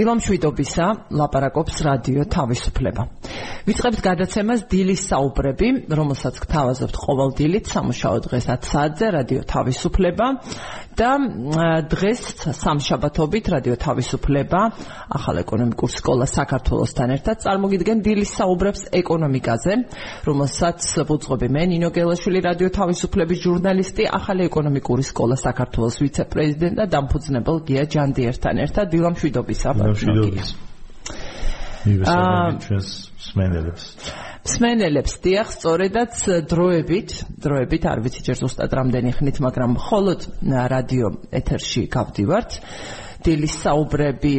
დილომშვიდობისა ლაპარაკობს რადიო თავისუფლება. ვიწყებთ გადაცემას დილის საუბრები, რომელსაც გთავაზობთ ყოველ დილით სამუშაო დღეს 10 საათზე რადიო თავისუფლება და დღეს სამშაბათობით რადიო თავისუფლება ახალ ეკონომიკურ სკოლა საქართველოსთან ერთად წარმოგიდგენ დილის საუბრებს ეკონომიკაზე, რომელსაც ვუძღვები მე ნინო გელაშვილი რადიო თავისუფლების ჟურნალისტი, ახალი ეკონომიკური სკოლა საქართველოს ვიცე-პრეზიდენტი და დამფუძნებელ გია ჯანდიერთან ერთად დილომშვიდობისა. მშვიდობის. მივესალმებით ჩვენს სმენელებს. სმენელებს დიახ, სწორედაც დროებით, დროებით არ ვიცი ჯერ ზუსტად რამდენი ხნით, მაგრამ მხოლოდ რადიო ეთერში გავდივართ. დილის საუბრები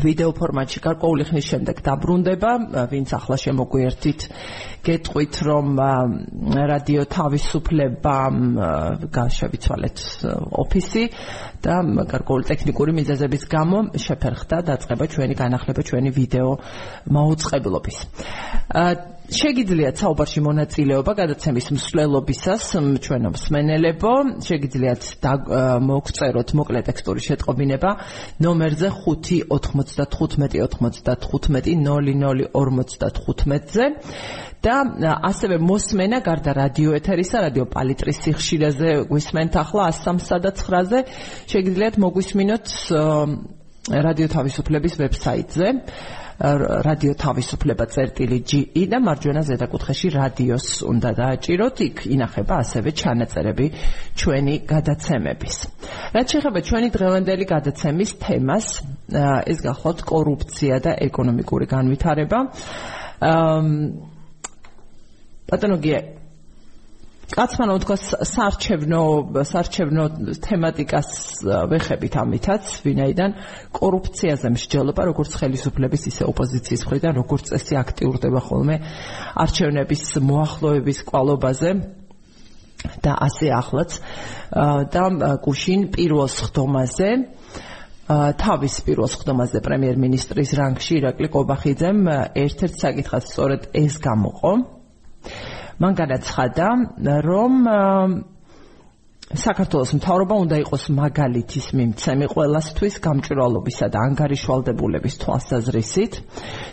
ვიდეო ფორმატში გარკვეული ხნის შემდეგ დაბრუნდება, ვინც ახლა შემოგვიერთით, გეტყვით რომ რადიო თავისუფლება გაშევიცვალეთ ოფისი და გარკვეული ტექნიკური მიზეზების გამო შეფერხდა დაწყება ჩვენი განახლება ჩვენი ვიდეო მოუწყებლობის. შეგიძლიათ საუბარში მონაწილეობა გადაცემის მსვლელობისას ჩვენო მსმენელებო შეგიძლიათ მოგწეროთ მოკლე ტექსტური შეტყობინება. ნომერზე 59595500055-ზე და ასევე მოსმენა გარდა რადიო ეთერისა, რადიო პალიტრის სიხშირეზე გვისმენთ ახლა 103-ზე, შეგიძლიათ მოგვისმინოთ რადიო თავისუფლების ვებსაიტზე რადიო თავისუფლება წერტილი GE და მარჯვენა ზედაკუთხეში რადიოს უნდა დააჭიროთ, იქ ინახება ასევე ჩანაწერები ჩვენი გადაცემების. რაც შეეხება ჩვენი დღევანდელი გადაცემის თემას, ეს გახლავთ კორუფცია და ეკონომიკური განვითარება. აა ბატონო გია კაცმან უთქვა საარჩევნო საარჩევნო თემატიკას ვეხებით ამითაც ვინაიდან კორუფციაზე მსჯელობა როგორც ხელისუფლების ისე ოპოზიციის მხრიდან როგორც წესი აქტიურდება ხოლმე არჩევნების მოახლოების კვალობაზე და ასე ახლაც. და გუშინ პირველ სხდომაზე თავის პირველ სხდომაზე პრემიერ-მინისტრის რანგში ირაკლი კობახიძემ ერთ-ერთ საკითხად სწორედ ეს გამოყო მან განაცხადა რომ საქართველოს მთავრობა უნდა იყოს მაგალითის მიმცემი ყველასთვის გამჭვირვალობისა და ანგარიშვალდებულების თვალსაზრისით.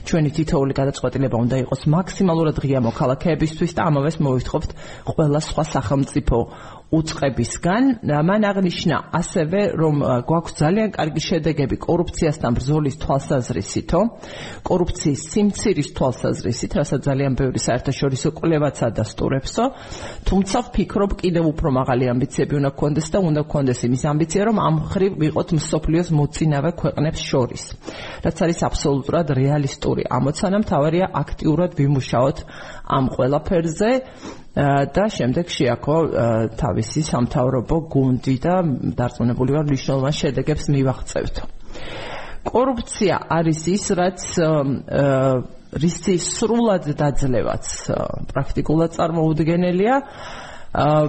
ჩვენი თითოეული გადაწყვეტილება უნდა იყოს მაქსიმალურად ღია მოქალაქეებისთვის და ამავეს მოვითხოვთ ყველა სხვა სახელმწიფო უწყებისგან. მან აღნიშნა ასევე რომ გვაქვს ძალიან კარგი შედეგები. კორუფციასთან ბრძოლის თვალსაზრისითო. კორუფციის სიმცირის თვალსაზრისით რასაც ძალიან ბევრი საერთაშორისო კვლევაც ადასტურებსო თუმცა ვფიქრობ კიდევ უფრო მაღალი ამბიციები უნდა გქონდეს და უნდა გქონდეს იმის ამბიცია რომ ამ ხრივ ვიყოთ მსოფლიოს მოწინავე ქვეყნებს შორის. რაც არის აბსოლუტურად რეალისტური ამოცანა მთავარია აქტიურად ვიმუშაოთ ამ ყველაფერზე და შემდეგ შეაქო თავისი სამთავრობო გუნდი და დარწმუნებული ვარ მნიშვნელოვან შედეგებს მივაღწევთ. კორუფცია არის ის, რაც რისი სრულად დაძლევაც პრაქტიკულად წარმოუდგენელია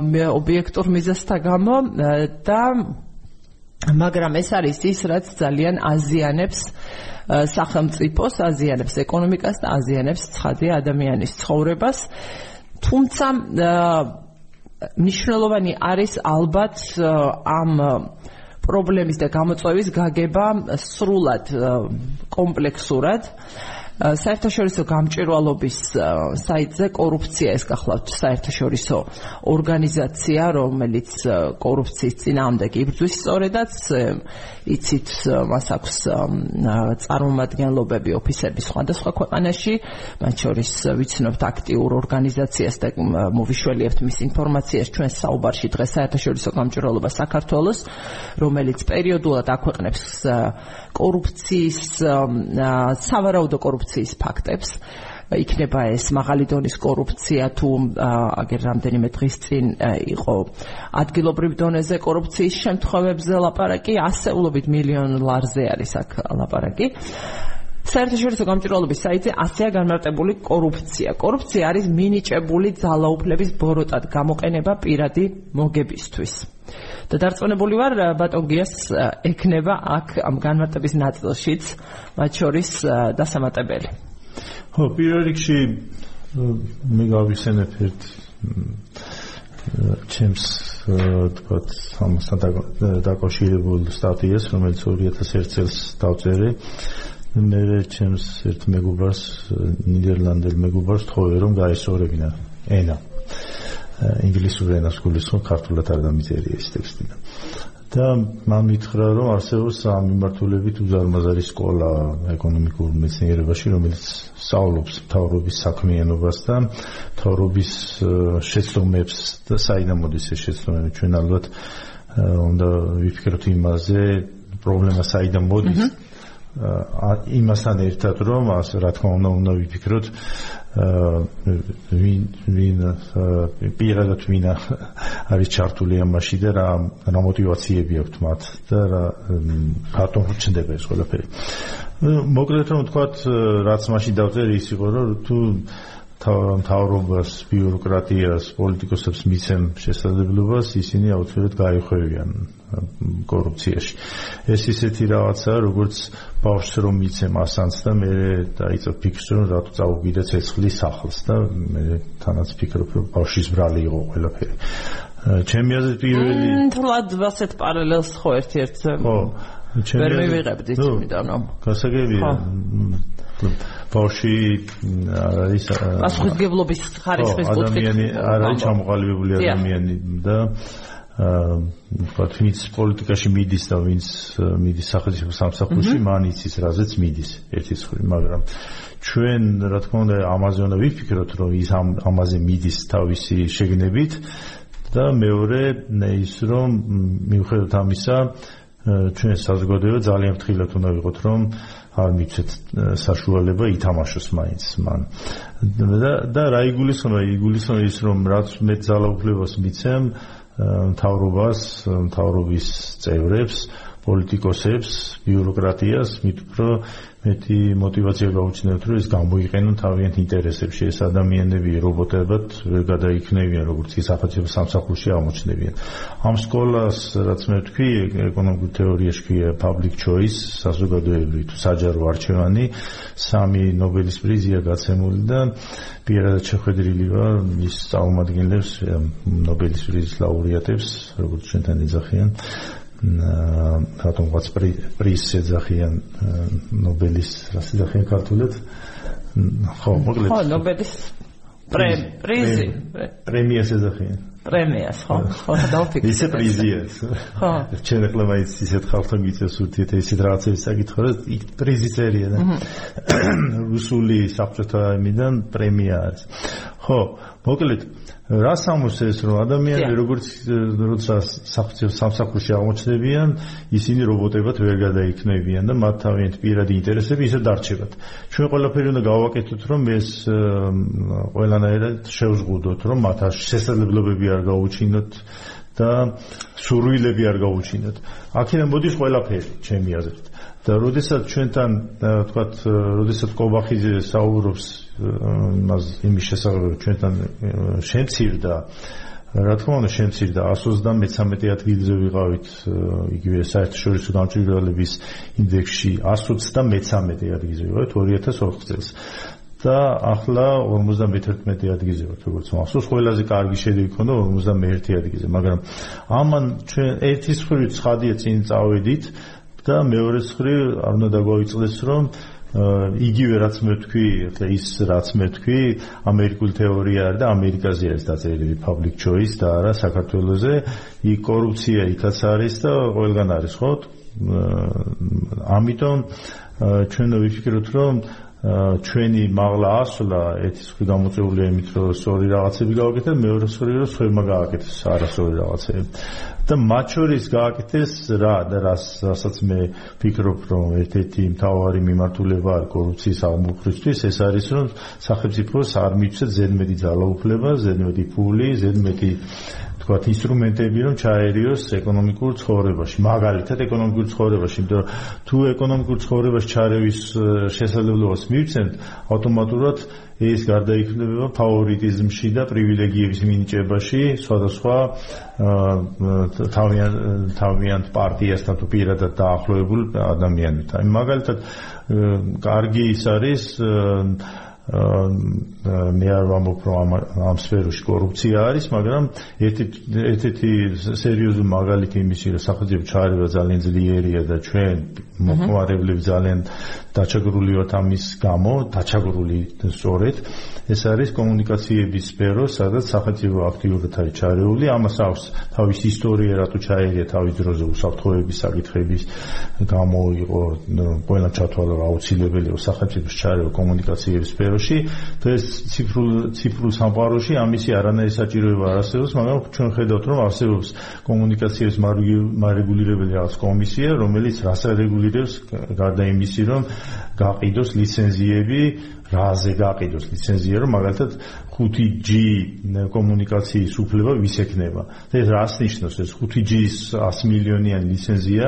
მე ობიექტურ მიზეზთა გამო და მაგრამ ეს არის ის, რაც ძალიან აზიანებს სახელმწიფოს, აზიანებს ეკონომიკას და აზიანებს ცხადე ადამიანის ცხოვრებას. თუმცა მნიშვნელოვანი არის ალბათ ამ პრობლემის და გამოწვევის გაგება სრულად კომპლექსურად საერთაშორისო გამჭვირვალობის საიტზე კორუფცია ეს გახლავთ საერთაშორისო ორგანიზაცია რომელიც კორუფციის წინააღმდეგ იბრძვის სწორედაც იცით მას აქვს წარმომადგენლობები ოფისები სხვადასხვა ქვეყანაში. მათ შორის ვიცნობთ აქტიურ ორგანიზაციას და მოვიშველიებთ მის ინფორმაციას ჩვენ საუბარში დღეს საერთაშორისო გამჭვირვალობა საქართველოს რომელიც პერიოდულად აქვეყნებს კორუფციის სავარაუდო კორუფციის ფაქტებს იქნება ეს მაღალი დონის კორუფცია თუ აგერ რამდენიმე დღის წინ იყო ადგილობრივ დონეზე კორუფციის შემთხვევებზე ლაპარაკი ასეულობით მილიონ ლარზე არის აქ ლაპარაკი საერთაშორისო გამჭვირვალობის საიტზე ასეა განმარტებული კორუფცია. კორუფცია არის მინიჭებული ძალაუფლების ბოროტად გამოყენება პირადი მოგებისთვის. და დარწმუნებული ვარ ბატონ გიას ექნება აქ ამ განმარტების ნაწილშიც მათ შორის დასამატებელი. ხო, პირველ რიგში მე გავიხსენებ ერთ ჩემს თქვათ ამასთან დაკავშირებულ სტატიას, რომელიც 2001 წელს დავწერე. მე ჩემს ერთ მეგობარს, ნიდერლანდელ მეგობარს თხოვე რომ გაესწორებინა ენა. ინგლისურ ენას გულისხმობ, ქართულად არ დამიწერია ეს ტექსტი. და მან მითხრა რომ არსებობს ამ მიმართულებით უზარმაზარი სკოლა ეკონომიკურ მეცნიერებაში რომელიც სწავლობს თავრობის საქმიანობას და თავრობის შეცდომებს და საიდან მოდის ეს შეცდომები ჩვენ ალბათ უნდა ვიფიქროთ იმაზე პრობლემა საიდან მოდის იმასთან ერთად რომ ასე რა თქმა უნდა უნდა ვიფიქროთ ვინ ვინ პირადად ვინ არის ჩართული ამაში და რა რა мотиваციები აქვს მათ და რა რატომ ჩნდება ეს ყველაფერი. მოკლედ რომ ვთქვათ, რაც მაშინ დავწერე ის იყო რომ თუ თავრობას, ბიუროკრატიას, პოლიტიკოსებს მიცემ შესაძლებლობას, ისინი აუცილებლად გაიხვევიან კორუფციაში. ეს ისეთი რაღაცაა, როგორც ბავშვს რომ მიცემ ასანს და მე დაიწყო ფიქრს რომ რატო წავუგიდა ცეცხლის სახლს და მე თანაც ფიქრობ რომ ბავშვის ბრალი იყო ყველაფერი. ჩემი აზრით პირველი თულად ასეთ პარალელს ხო ერთ-ერთ ხო ვერ მივიღებდით იმიდან რომ გასაგებია. ბავში არის პასუხისგებლობის ხარისხის კუთხით ადამიანი არ არის ჩამოყალიბებული ადამიანი და აა ვინც პოლიტიკაში მიდის და ვინც მიდის სახელმწიფო სამსახურში მან იცის რაზეც მიდის ერთის ხრი მაგრამ ჩვენ რა თქმა უნდა ამაზე უნდა ვიფიქროთ რომ ის ამაზე მიდის თავისი შეგნებით და მეორე ის რომ მიუხედავად ამისა ჩვენ საზოგადოება ძალიან ფრთხილად უნდა ვიყოთ რომ არ მიცეთ საშუალება ითამაშოს მაინც მან. და და რა იგულისხმება? იგულისხმება ის რომ რაც მე ძალაუფლებას მიცემ მთავრობას მთავრობის წევრებს პოლიტიკოსებს, ბიუროკრატიას, მით უფრო მეტი мотиваცია გაუჩნიათ, რომ ეს გამოიყენონ თავიანთ ინტერესებში. ეს ადამიანები რობოტებად ვერ გადაიქნევიან, როგორც კი საფათიო სამსახურში აღმოჩნდებიან. ამ სკოლას, რაც მე ვთქვი, ეკონომიკურ თეორიაში ქვია public choice, საზოგადოებრივი თუ საჯარო არჩევანი, სამი ნობელის პრიზია გაცემული და პირადად შეხვედრილი ვარ ის წარმომადგენლებს, ნობელის პრიზის ლაურეატებს, როგორც ჩვენთან ეძახიან. რატომღაც პრიზს ეძახიან ნობელის რას ეძახიან ქართულად? ხო მოკლედ ხო ნობელის პრიზი პრემიას ეძახიან პრემიას ხო ხო დავფიქრე ისე პრიზია. ხო. ჩვენ ახლა მაინც ისეთ ხალხთან გიწევს ურთიერთ ისეთ რაღაცების საკითხი რომ პრიზი წერია და რუსული საბჭოთა იმიდან პრემია არის. ხო მოკლედ რას ამოსეს რომ ადამიანები როგორც როცა საფრთხე სამსახურში აღმოჩნდებიან ისინი რობოტებად ვერ გადაიქნებიან და მათ თავიანთ პირადი ინტერესები ისე დარჩებათ. ჩვენ ყველაფერი უნდა გავაკეთოთ რომ ეს ყველანაირად შევზღუდოთ რომ მათ შესაძლებლობები არ გაუჩინოთ და სურვილები არ გაუჩინოთ. აქედან მოდის ყველაფერი ჩემი აზრით და როდესაც ჩვენთან ვთქვათ როდესაც კობახიძე საუბრობს იმას იმის შესაძლებლად ჩვენთან შემცირდა რა თქმა უნდა შემცირდა 133 ადგილზე ვიყავით იგივე საერთაშორისო გამჭვირვალების ინდექსში 133 ადგილზე ვიყავით 2004 წელს. და ახლა 51 ადგილზე ვართ როგორც მახსოვს ყველაზე კარგი შედეგი ქონდა 51 ადგილზე მაგრამ ამან ჩვენ ერთის ხრი ცხადია წინ წავედით და მეორე ხრი არ უნდა დაგვაიწყდეს რომ იგივე რაც მე ვთქვი, ახლა ის რაც მე ვთქვი, ამერიკული თეორია არის და ამერიკაზე არის დაწერილი public choice და არა საქართველოსზე. იქ კორუფცია იქაც არის და ყველგან არის, ხო? ამიტომ ჩვენ ვიფიქროთ, რომ ჩვენი მაღლა ასვლა ერთის ხრი გამოწეულია იმით რომ სწორი რაღაცები გავაკეთეთ მეორე ხრი რომ სხვებმა გააკეთეს არასწორი რაღაცები. და მათ შორის გააკეთეს რა და რას რასაც მე ფიქრობ რომ ერთ-ერთი მთავარი მიმართულება არის კორუფციის აღმოფხვრისთვის ეს არის რომ სახელმწიფოს არ მიცეთ ზედმეტი ძალაუფლება ზედმეტი ფული ზედმეტი თქვათ ინსტრუმენტები რომ ჩაერიოს ეკონომიკურ ცხოვრებაში მაგალითად ეკონომიკურ ცხოვრებაში იმიტომ რომ თუ ეკონომიკურ ცხოვრებაში ჩარევის შესაძლებლობას მივცემთ ავტომატურად ეს გარდაიქმნება ფავორიტიზმში და პრივილეგიების მინიჭებაში სხვადასხვა თავიან თავიანთ პარტიასთან თუ პირადად დაახლოებულ ადამიანებთან. მაგალითად კარგი ის არის მე არ ვამბობ რომ ამ სფეროში კორუფცია არის, მაგრამ ერთი ერთი სერიოზული მაგალითი იმისი რომ სახელმწიფო ჩარევა ძალიან ძლიერია და ჩვენ მოხმარებლები ძალიან დაჩაგრული ვართ ამის გამო, დაჩაგრული სწორედ. ეს არის კომუნიკაციების სფერო, სადაც სახელმწიფო აქტიურად არის ჩარეული, ამას აქვს თავის ისტორია, რატო ჩაერია თავის დროზე უსაფრთხოების საკითხების გამო იყო ყველა ჩათვალა რა აუცილებელი იყო სახელმწიფოს ჩარევა კომუნიკაციების სფეროში, დღეს ციფრულ ციფრულ სამყაროში ამისი არანაირი საჭიროება არ არსებობს, მაგრამ ჩვენ ხედავთ რომ არსებობს კომუნიკაციების მარეგულირებელი რაღაც კომისია, რომელიც რას არეგულირებს გარდა იმისი რომ გაყიდოს ლიცენზიები რაზე გაყიდოს ლიცენზია რომ მაგალითად 5G კომუნიკაციის უფლება ვის ექნება. ეს რას ნიშნავს ეს 5G-ის 100 მილიონიანი ლიცენზია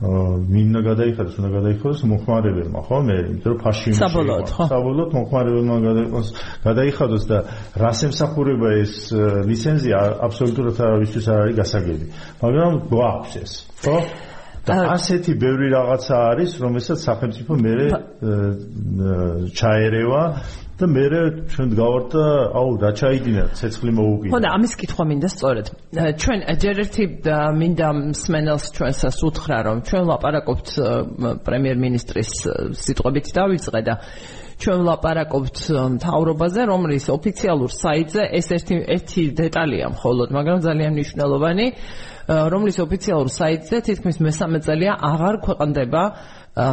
ვინ უნდა გადაიხადოს, უნდა გადაიხადოს მოხმარებელმა, ხო? მე იმიტომ რომ ფაში საბოლოოდ, ხო? საბოლოოდ მოხმარებელმა გადაიხადოს, გადაიხადოს და რას ემსახურება ეს ლიცენზია აბსოლუტურად არავისთვის არ არის გასაგები. მაგრამ გვაქვს ეს, ხო? და ასეთი ბევრი რაღაცა არის, რომელსაც სახელმწიფო მე ჩაერევა და მე ჩვენ გავართ და აუ რა ჩაიდინა ცეცხლი მოუგინა. ხო და ამის კითხვა მინდა სწორედ. ჩვენ ჯერ ერთი მინდა სმენელს ჩვენსაც უთხრა რომ ჩვენ ლაპარაკობთ პრემიერ-მინისტრის სიტყვებით დავიწყე და ჩვენ ვლაპარაკობთ მთავრობაზე, რომლის ოფიციალურ საიტზე ეს ერთი ერთი დეტალია მხოლოდ, მაგრამ ძალიან მნიშვნელოვანი, რომლის ოფიციალურ საიტზე თითქმის მესამე წელია აღარ ქვეყნდება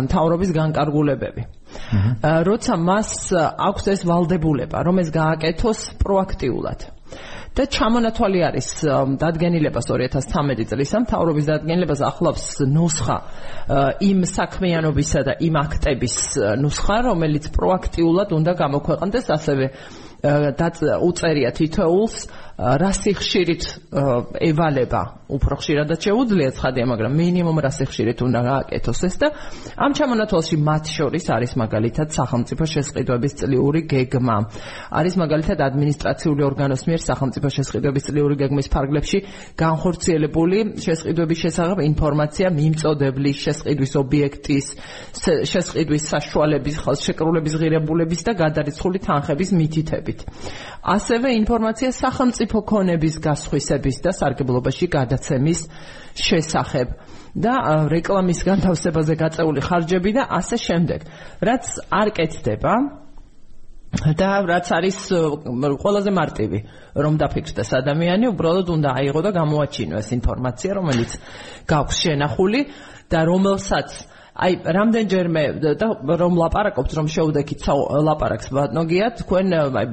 მთავრობის განკარგულებები. როცა მას აქვს ეს ვალდებულება, რომ ეს გააკეთოს პროაქტიულად. და ჩამონათვალი არის დადგენილებას 2013 წლის სამთავრობის დადგენილებას ახლავს ნუსხა იმ საქმიანობისა და იმ აქტების ნუსხა, რომელიც პროაქტიულად უნდა გამოქვეყნდეს, ასევე და უწერია თითოეულს რა სიხშირით ევალება? უფრო ხშირადაც შეუძლია ცხადია მაგრამ მინიმუმ რა სიხშირით უნდა გააკეთოს ეს და ამ ჩამონათვალში მათ შორის არის მაგალითად სახელმწიფო შესყიდვების წლიური გეგმა. არის მაგალითად ადმინისტრაციული ორგანოს მიერ სახელმწიფო შესყიდვების წლიური გეგმის ფარგლებში განხორციელებული შესყიდვების შესახებ ინფორმაცია მიმწოდებლის შესყიდვის ობიექტის შესყიდვის საშუალების ხელშეკრულების ღირებულების და გადარიცხული თანხების მითითებით. ასევე ინფორმაცია სახელმწიფო ქონების გასხვისების და სარგებლობაში გადაცემის შესახებ და რეკლამის განთავსებაზე გაწეული ხარჯები და ასე შემდეგ. რაც არ კეთდება და რაც არის ყველაზე მარტივი რომ დაფიქრდეს ადამიანი, უბრალოდ უნდა აიღო და გამოაჩინოს ინფორმაცია, რომელიც გაქვს შენახული და რომელსაც აი რამდენჯერმე და რომ ლაპარაკობთ რომ შეუდექით ლაპარაკს ბატონგია თქვენ აი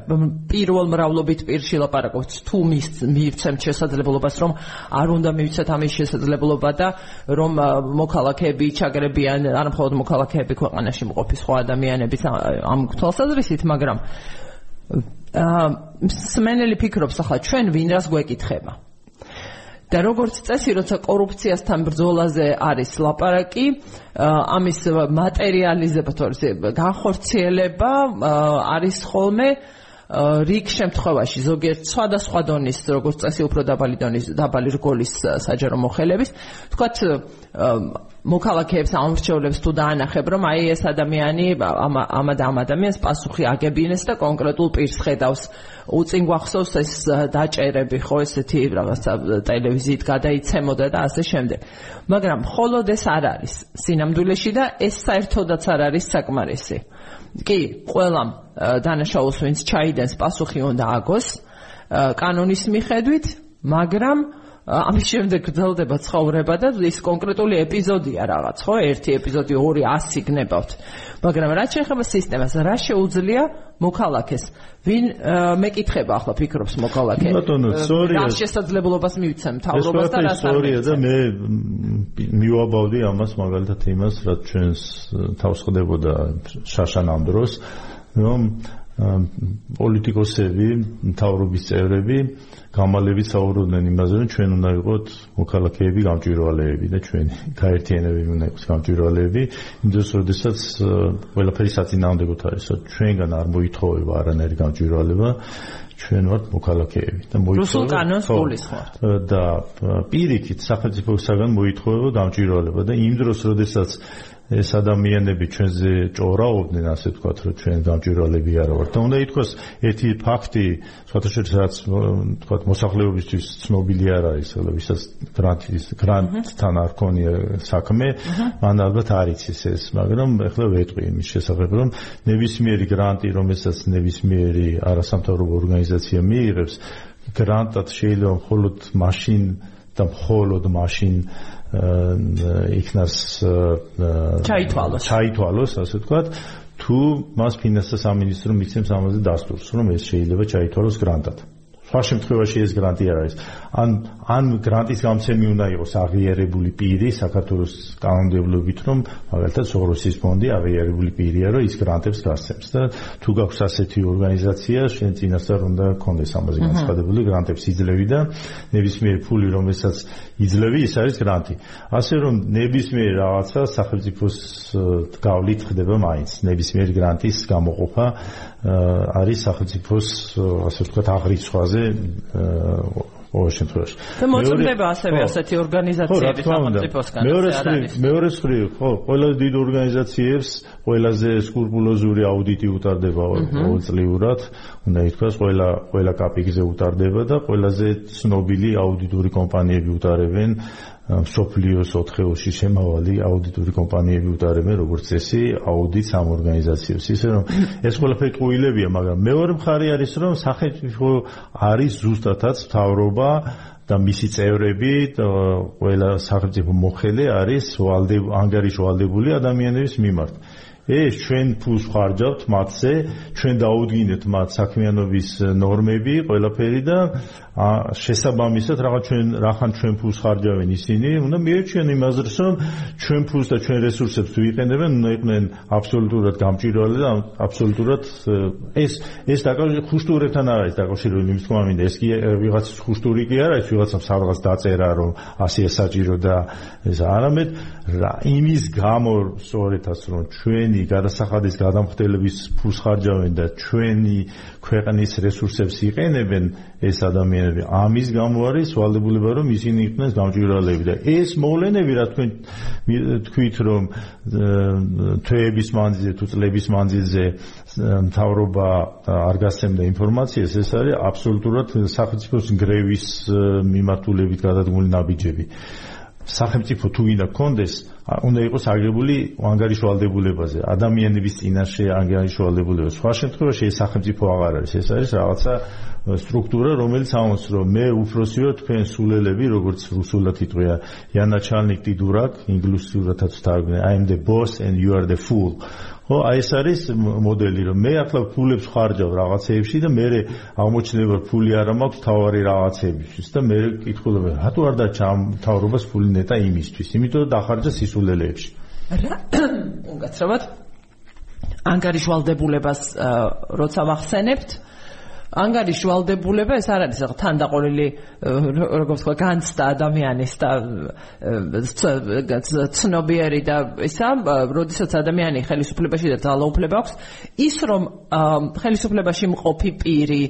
პირველ მრავლობით პირში ლაპარაკობთ თუ მის მივცემთ შესაძლებლობას რომ არ უნდა მივცეთ ამის შესაძლებლობა და რომ მოქალაქეები ჩაგრებიან არ მხოლოდ მოქალაქეები ქვეყანაში მყოფი სხვა ადამიანები ამ თვალსაზრისით მაგრამ აა სმენელი ფიქრობს ახლა ჩვენ ვინ რას გვეკითხება და როგორც წესი, როცა კორუფციასთან ბრძოლაზე არის ლაპარაკი, ამის მატერიალიზება თორე განხორციელება არის ხოლმე რიგ შემთხვევაში ზოგიერთ სხვადასხვა დონის როგორც წესი უფრო დაბალი დონის დაბალი რგოლის საჯარო მოხელების თქვათ მოქალაქეებს ამორჩეულებს თუ დაანახებ რომ აი ეს ადამიანი ამ ამ ამ ადამიანს პასუხი აგებინეს და კონკრეტულ პირს ხედავს. უწინ გვახსოვს ეს დაჭერები ხო ესეთი რაღაცა ტელევიზიით გადაიცემოდა და ასე შემდეგ. მაგრამ მხოლოდ ეს არ არის სინამდვილეში და ეს საერთოდაც არ არის საკმარისი კი ყველამ დანაშაულს ვინც ჩაიდენს პასუხი უნდა აგოს. კანონის მიხედვით მაგრამ ამის შემდეგ გრძელდება ცხოვრება და ის კონკრეტული ეპიზოდია რაღაც, ხო? ერთი ეპიზოდი, ორი, 100 გნებავთ. მაგრამ რა შეიძლება სისტემას, რა შეუძლია მოქალაქეს? ვინ მეკითხება ახლა ფიქრობს მოქალაქე? ბატონო, სწორია. რა შესაძლებლობას მივცემ თავრობას და არ სწორია და მე მივაბავდი ამას მაგალითად იმას, რაც ჩვენს თავს ხდებოდა შაშანამ დროს, რომ პოლიტიკოსები, მთავრობის წევრები გამალებით საუბრობდნენ იმაზე, რომ ჩვენ უნდა ვიყოთ მოქალაქეები, გამჭვირვალეები და ჩვენ გაერთიანებები უნდა იყოს გამჭვირვალეები, იმდროს როდესაც ყველაფერი საწინააღმდეგოდ არის, ჩვენგან არ მოითხოვება არანაირი გამჭვირვალება, ჩვენ ვართ მოქალაქეები და მოითხოვება რუსულ კანონს გულისხმობთ. და პირიქით სახელმწიფოსაგან მოითხოვება გამჭვირვალება და იმ დროს როდესაც ეს ადამიანები ჩვენზე ჭორაობდნენ, ასე ვთქვათ, რომ ჩვენ გამჭირვალები არა ვართ. და უნდა ითქვას ერთი ფაქტი, სხვათაშორის რაც ვთქვათ, მოსახლეობისთვის ცნობილი არ არის, ვისაც გრანტის გრანტთან არ ქონია საქმე, მან ალბათ არ იცის ეს, მაგრამ ახლა ვეტყვი იმის შესახებ, რომ ნებისმიერი გრანტი, რომელსაც ნებისმიერი არასამთავრობო ორგანიზაცია მიიღებს, გრანტად შეიძლება მხოლოდ მაშინ და მხოლოდ მაშინ იქნას ჩაითვალოს. ჩაითვალოს ასე ვთქვათ. თუ მას ფინანსთა სამინისტრო მიცემს ამაზე დასტურს რომ ეს შეიძლება ჩაითვალოს გრანტად სხვა შემთხვევაში ეს გრანტი არ არის. ან ან გრანტის გამცემი უნდა იყოს აღიარებული პირი საქართველოს კანონმდებლობით რომ მაგალითად სოღროსის ფონდი აღიარებული პირია რომ ის გრანტებს გასცემს და თუ გაქვს ასეთი ორგანიზაცია შენ წინასწარ უნდა კონდეს ამაზე განცხადებული გრანტებს იძლევი და ნებისმიერი ფული რომელსაც იძლევი ის არის გრანტი. ასე რომ ნებისმიერი რაღაცა სახელმწიფოს გავლით ხდება მაინც. ნებისმიერი გრანტის გამოყოფა არის სახელმწიფოს ასე ვთქვათ აღრიცხვაზე ყოველ შემთხვევაში. და მოწმდება ასევე ასეთი ორგანიზაციები სახელმწიფოსგან. მეორე მხრივ, მეორე მხრივ, ხო, ყველა დიდ ორგანიზაციებს ყველაზე სკრუპულოზური აუდიტი utardeba ყოველწლიურად, უნდა ითქვას, ყველა ყველა კაპიკზე utardeba და ყველაზე ცნობილი აუდიტორი კომპანიები utardeben სოფლიოს 4-ში შემავალი აუდიტორი კომპანიები უტარებენ როგორც წესი აუდიტს ამ ორგანიზაციებს. ისე რომ ეს ყველაფერი ყუილებია, მაგრამ მეორე მხარე არის რომ სახელმწიფო არის ზუსტადაც თავრობა და მისი წევრები ყველა სახელმწიფო მოხელე არის ვალდე ანგარიშვალდებული ადამიანების მიმართ. ეს ჩვენ ფულს ხარჯავთ მათზე, ჩვენ დაუდგინეთ მათ საქმიანობის ნორმები, ყველაფერი და შესაბამისად რაღაც ჩვენ რახან ჩვენ ფულს ხარჯავენ ისინი, უნდა მიეჩვენ იმას, რომ ჩვენ ფულს და ჩვენ რესურსებს თუ იყენებენ, უნდა იყვნენ აბსოლუტურად გამჭირვალე და აბსოლუტურად ეს ეს დაკავშირებული ხუშტურებთან არ არის დაკავშირებული, იმის თქმა მინდა, ეს კი ვიღაც ხუშტური კი არ არის, ვიღაცამ სადღაც დაწერა, რომ ასეა საჭირო და ეს არამედ იმის გამო სწორედაც რომ ჩვენი გადასახადის გადამხდელების ფულს ხარჯავენ და ჩვენი ქვეყნის რესურსებს იყენებენ ეს ადამიანები. ამის გამო არის ვალდებულება რომ ისინი იყვნენ გამჭვირვალეები და ეს მოვლენები რა თქვენ თქვით რომ თვეების მანძილზე თუ წლების მანძილზე მთავრობა არ გასცემდა ინფორმაციას ეს არის აბსოლუტურად სახელმწიფოს გრევის მიმართულებით გადადგმული ნაბიჯები. სახელმწიფო თუ ვინდა კონდეს უნდა იყოს აგებული ანგარიშვალდებულებაზე. ადამიანების წინაშე ანგარიშვალდებულება. სხვა შემთხვევაში ეს სახელმწიფო აღარ არის. ეს არის რაღაცა სტრუქტურა რომელიც ამბობს რომ მე უფროსი ვარ თქვენ სულელები როგორც რუსულად იტყვია იანაჩალნიკ დიდურაკ ინგლისურადაც თარგმნე i am the boss and you are the fool ხო აი ეს არის მოდელი რომ მე ახლა ფულებს ხარჯავ რაღაცეებში და მე აღმოჩნდება ფული არ მაქვს თავარი რაღაცეებისთვის და მე კითხულობ რატო არ დაჩა ამ თავრობას ფული ნეტა იმისთვის? იმიტომ რომ დახარჯა სისულელეებში. რა გაცნობთ ანგარიშვალდებულებას როცა ვახსენებთ ანგარის შვალდებულება ეს არ არის ახლა თანდაყოლილი როგორც თქვა განცდა ადამიანის და ცნობიერი და ისა როდესაც ადამიანი ხელისუფლებაში და ძალაუფლება აქვს ის რომ ხელისუფლებაში მყოფი პირი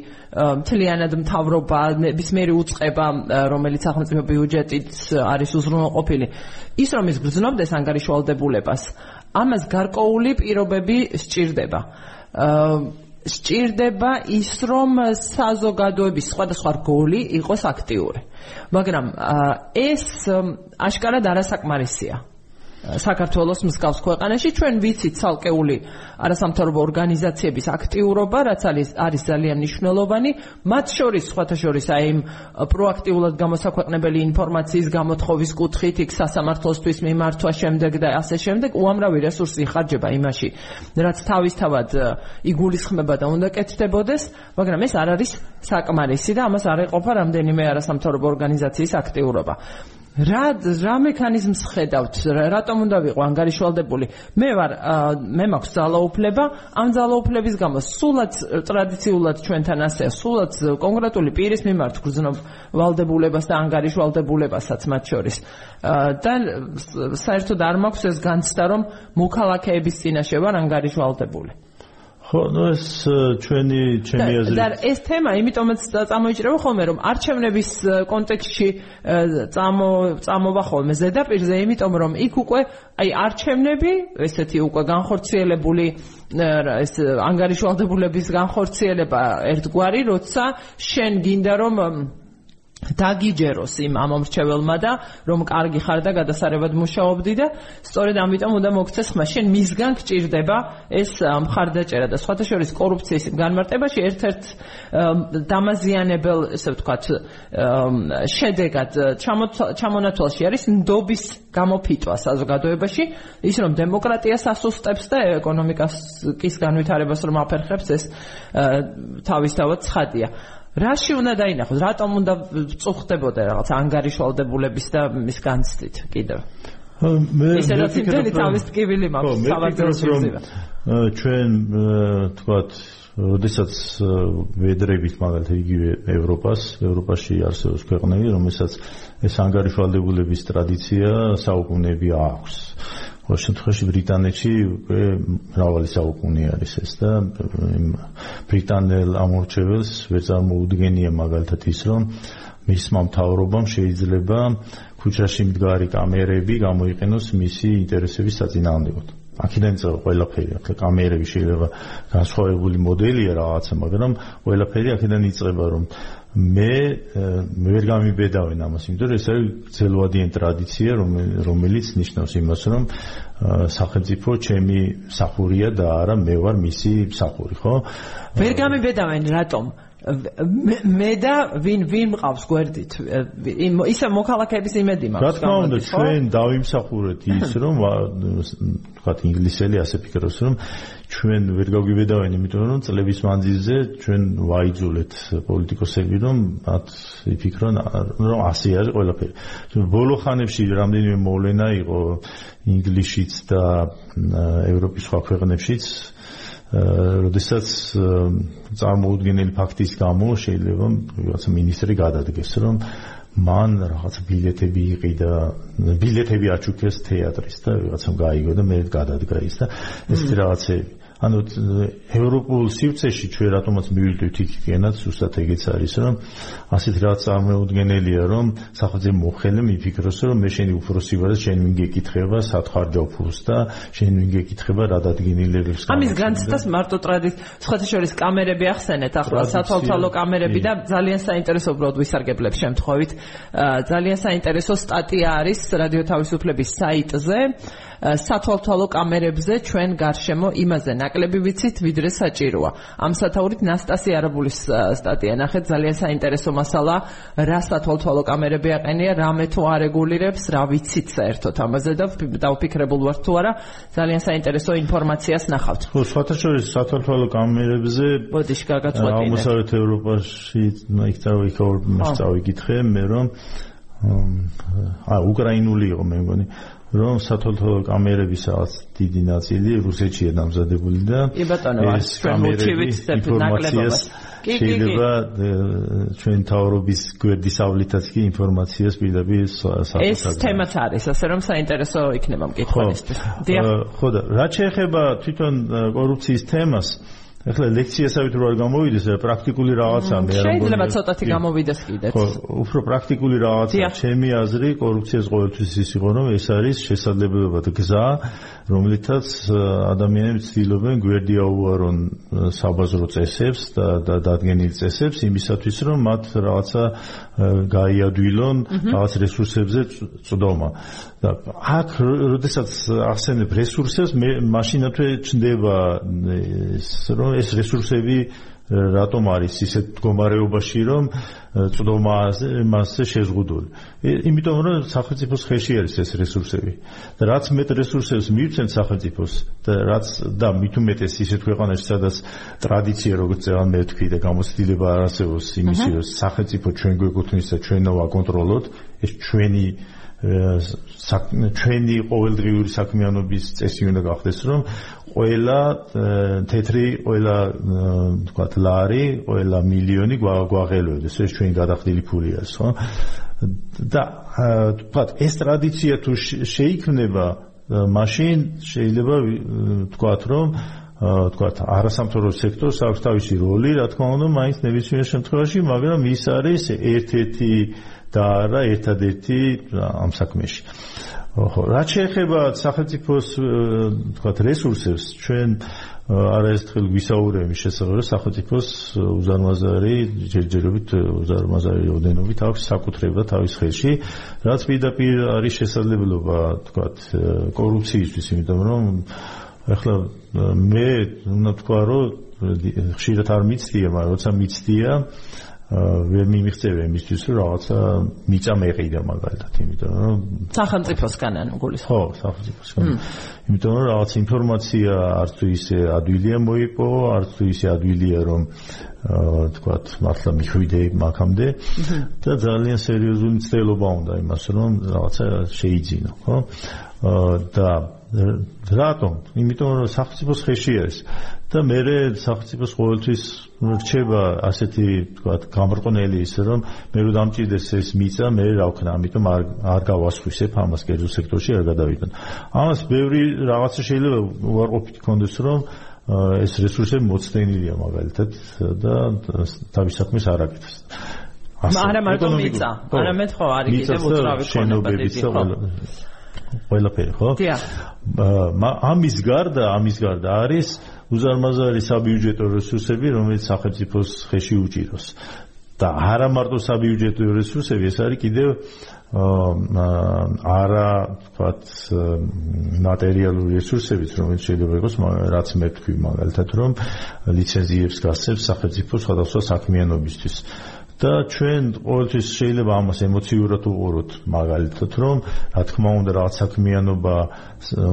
მთლიანად მთავრობა ნებისმიერი უწყება რომელიც სახელმწიფო ბიუჯეტით არის უზრუნველყოფილი ის რომ ის გრძნობდეს ანგარის შვალდებულებას ამას გარკვეული პირობები სჭირდება. აა სჭირდება ის რომ საზოგადოების სხვადასხვა რგოლი იყოს აქტიური. მაგრამ ეს აშკარად არასაკმარისია საქართველოს მსგავს ქვეყანაში ჩვენ ვიცით ცალკეული არასამთავრობო ორგანიზაციების აქტიურობა, რაც არის არის ძალიან მნიშვნელოვანი, მათ შორის სხვათა შორის აი იმ პროაქტიულად გამოსაქვეყნებელი ინფორმაციის გამოთხოვის კუთხით, იქ სასამართლოსთვის მიმართვა შემდეგ და ასე შემდეგ, უამრავი რესურსი ხარჯება იმაში, რაც თავისთავად იგულისხმება და უნდა კეთდებოდეს, მაგრამ ეს არ არის საკმარისი და ამას არ ეყოფა რამდენიმე არასამთავრობო ორგანიზაციის აქტიურობა. რა რა მექანიზმს ხედავთ? რატომ უნდა ვიყო ანგარიშვალდებული? მე ვარ მე მაქვს ძალაუფლება ამ ძალაუფლების გამო. სულაც ტრადიციულად ჩვენთან ასე სულაც კონკრეტული პირის მიმართ გრძნობ ვალდებულებას და ანგარიშვალდებულებასაც მათ შორის. და საერთოდ არ მაქვს ეს განცდა რომ მოქალაქეების წინაშე ვარ ანგარიშვალდებული ხო, ნუ ეს ჩვენი ჩემი აზრით და ეს თემა იმიტომაც წამოიჭრება ხოლმე რომ არჩევნების კონტექსტში წამო წამოვა ხოლმე. ზედაპირზე, იმიტომ რომ იქ უკვე აი არჩევნები, ესეთი უკვე განხორციელებული ეს ანგარიშვალდებულების განხორციელება ერთგვარი, როცა შენ გინდა რომ დაგიჯეროს იმ ამომრჩეველმა და რომ კარგი ხარ და გადასარევად მუშაობდი და სწორედ ამიტომ უნდა მოგცეს ხმა შენ მისგან გჭირდება ეს მხარდაჭერა და სხვათა შორის კორუფციის განმარტებაში ერთ-ერთ დამაზიანებელ ესე ვთქვათ შედეგად ჩამონათვალში არის ნდობის გამოფიტვა საზოგადოებაში ის რომ დემოკრატიას ასუსტებს და ეკონომიკის განვითარებას რომ აფერხებს ეს თავისთავად ცხადია რაში უნდა დაინახოს? რატომ უნდა წუხდებოდა რაღაც ანგარიშვალდებულების და მის განცდით კიდევ? მე ისე რომ ძილი თავის ტკივილი მაქვს საბაგდროში ჩვენ თქვათ როდესაც ვედრებით მაგალითად იგივე ევროპას, ევროპაში არსებობს ქვეყნები, რომელსაც ეს ანგარიშვალდებულების ტრადიცია საუკუნეები აქვს. ყოველ შემთხვევაში ბრიტანეთში უკვე მრავალი საუკუნე არის ეს და ბრიტანელ ამორჩეველს ვერ წარმოუდგენია მაგალითად ის რომ მისმა მთავრობამ შეიძლება ქუჩაში მდგარი კამერები გამოიყენოს მისი ინტერესების საწინააღმდეგოდ. აქედან წავა ყველაფერი, ახლა კამერები შეიძლება განსხვავებული მოდელია რაღაცა, მაგრამ ყველაფერი აქედან იწყება რომ მე მე ვერ გამიბედავენ ამას, იმიტომ რომ ეს არის ძელვადიან ტრადიცია, რომელიც ნიშნავს იმას, რომ სახელმწიფო ჩემი სახურია და არა მე ვარ მისი სახური, ხო? ვერ გამიბედავენ რატომ? მე და ვინ ვინ მყავს გვერდით? ისა მოქალაქეების იმედი მაქვს რა თქმა უნდა ჩვენ დავიმსახურეთ ის რომ თქვათ ინგლისელი ასე ფიქრობს რომ ჩვენ ვერ გავგიბედავენ იმიტომ რომ წლების მანძილზე ჩვენ ვაიძულეთ პოლიტიკოსები რომ მათ იფიქრონ რომ ასე არის ყველაფერი. ბოლო ხანებში რამდენიმე მოვლენა იყო ინგლისშიც და ევროპის სხვა ქვეყნებშიც როდესაც წარმოუდგენელი ფაქტის გამო შეიძლება რაღაცა ministri გადადგეს რომ მან რაღაც ბილეთები იყიდა ბილეთები აჩუქეს თეატრის და რაღაცამ გაიგო და მე გადადგა ის და ეს რაღაცები ანუ ევროპულ სივრცეში ჩვენ რატომაც მივიდით იქენაც უბრალოდ ეგეც არის რომ ასეთ რაღაც წარმოუდგენელია რომ სახელმწიფო მოხელე მიფიქროს რომ მე შენი უფროსი ვარ და შენ ვინ გეკითხება სათხარჯავ ფულს და შენ ვინ გეკითხება რა დადგენილებს ამის განცდას მარტო ტრადიცი სხვათა შორის კამერები ახსენეთ ახლა სათვალთვალო კამერები და ძალიან საინტერესო უბრალოდ ვისარგებლებ შემთხვევით. ძალიან საინტერესო სტატია არის რადიო თავისუფლების საიტზე. სათვალთვალო კამერებზე ჩვენ გარშემო იმაზე ნაკლები ვიცით ვიდრე საჭიროა. ამ სათაურით ნასტასი არაბულის სტატია ნახეთ ძალიან საინტერესო მასალა რა სათვალთვალო კამერები აყენია, რამე თუ არეგულირებს, რა ვიცით საერთოდ ამაზე და დავფიქრებულ ვარ თუ არა ძალიან საინტერესო ინფორმაციას ნახავთ. ხო, საერთაშორისო სათვალთვალო კამერებზე ბოდიში გაგაწყვეტინე. აღმოსავლეთ ევროპაში იქ წავიქორ, მას წავიკითხე მე რომ აა უკრაინული იყო მე მგონი რომ სათვალთვალო კამერების რაღაც დიდი ნაწილი რუსეთშია დამზადებული და ეს კამერები ინფორმაციას შეიძლება ჩვენ თავრობის გვერდის ავლითაც კი ინფორმაციას პირდაპირ საფასად ეს თემაც არის ასე რომ საინტერესო იქნება მკითხველისთვის. ხო და რაც შეეხება თვითონ კორუფციის თემას ახლა ლექციასავით რო არ გამოვიდეს პრაქტიკული რაღაცა მე არ მგონია შეიძლება ცოტათი გამოვიდეს კიდეც. ხო უფრო პრაქტიკული რაღაცა ჩემი აზრი კორუფციას ყოველთვის ის იყო რომ ეს არის შესაძლებლობა და გზა რომლითაც ადამიანები ცდილობენ გვერდი აუარონ საბაზრო წესებს და და დადგენილ წესებს იმისათვის რომ მათ რაღაცა გაიადვილონ რაღაც რესურსებზე წვდომა და აქ როდესაც ახსენებ რესურსებს მე მაშინათვე ჩნდება ეს რომ ეს რესურსები რატომ არის ისეთ მდგომარეობაში რომ წვდომაზე მასზე შეზღუდული. იმიტომ რომ სახელმწიფოს ხელში არის ეს რესურსები. და რაც მეტ რესურსებს მივცემთ სახელმწიფოს და რაც და მით უმეტეს ისეთ ქვეყანაში სადაც ტრადიცია როგორც წევა მე თქვი და გამოცდილება არ არსებობს იმისი რომ სახელმწიფო ჩვენ გვეკუთვნის და ჩვენ ვაკონტროლოთ ეს ჩვენი ჩვენი ყოველდღიური საქმიანობის წესი უნდა გახდეს, რომ ყველა თეთრი, ყველა თქვა ლარი, ყველა მილიონი გვაღელვდეს, ეს ჩვენი გადახდილი ფულია, ხო? და თქვა ეს ტრადიცია თუ შეიქმნება, მაშინ შეიძლება თქვა რომ თქვა არასამთავრობო სექტორს აქვს თავისი როლი, რა თქმა უნდა, მაინც ნებისმიერ შემთხვევაში, მაგრამ ის არის ერთ-ერთი და არა ერთადერთი ამ საქმეში. ხო, რაც შეეხება სახელმწიფოს თქვა რესურსებს, ჩვენ არაერთხელ ვისაუბრები შესაძლოა სახელმწიფოს უზარმაზარი ჯერჯერობით უზარმაზარი ოდენობით აქვს საკუთრება თავის ხელში, რაც პირდაპირ არის შესაძლებლობა თქვა კორუფციისთვის, იმიტომ რომ ახლა მე უნდა თქვა რომ ხშირად არ მიცდია, მაგრამ როცა მიცდია ვერ მიმიღწევი იმისთვის რომ რაღაცა მიწა მეყიდა მაგალითად იმიტომ რომ სახელმწიფოსგან ანუ გულის ხო სახელმწიფოსგან. იმიტომ რომ რაღაც ინფორმაცია არც თუ ისე ადვილია მოიპო არც თუ ისე ადვილია რომ თქვათ მართლა მიხვიდე მაგამდე. და ძალიან სერიოზული ცდელობა უნდა იმას რომ რაღაცა შეიძინო ხო და რატომ? იმიტომ რომ სახელმწიფოს ხელში არის. და მე სახელმწიფოს ყოველთვის რჩება ასეთი თქვა გამრყნელი ის რომ მე რო დამჭირდეს ეს მიწა მე რა ვქნა? ამიტომ არ არ გავასხვისებ ამას კერძო სექტორში არ გადავიდან ამას ბევრი რაღაცა შეიძლება უარყოფითი კონდეს რომ ეს რესურსები მოცდენილია მაგალითად და თავის საქმეს არ აკეთებს. არა მარტო მიწა. არამედ ხო არის კიდევ უძრავი შენობებიც და ყველაფერი ხო? დიახ. ამის გარდა, ამის გარდა არის უზარმაზარი საბიუჯეტო რესურსები, რომელიც სახელმწიფოს ხელში უჭიროს. და არა მარტო საბიუჯეტო რესურსები, ეს არის კიდევ არა, თქვათ, მატერიალური რესურსებიც, რომელიც შეიძლება იყოს, რაც მე თქვი მაგალითად, რომ ლიცენზიებს გასცემს სახელმწიფო სხვადასხვა საქმიანობისთვის. და ჩვენ ყოველთვის შეიძლება ამას ემოციურად უყუროთ მაგალითად რომ რა თქმა უნდა რაღაც საქმიანობა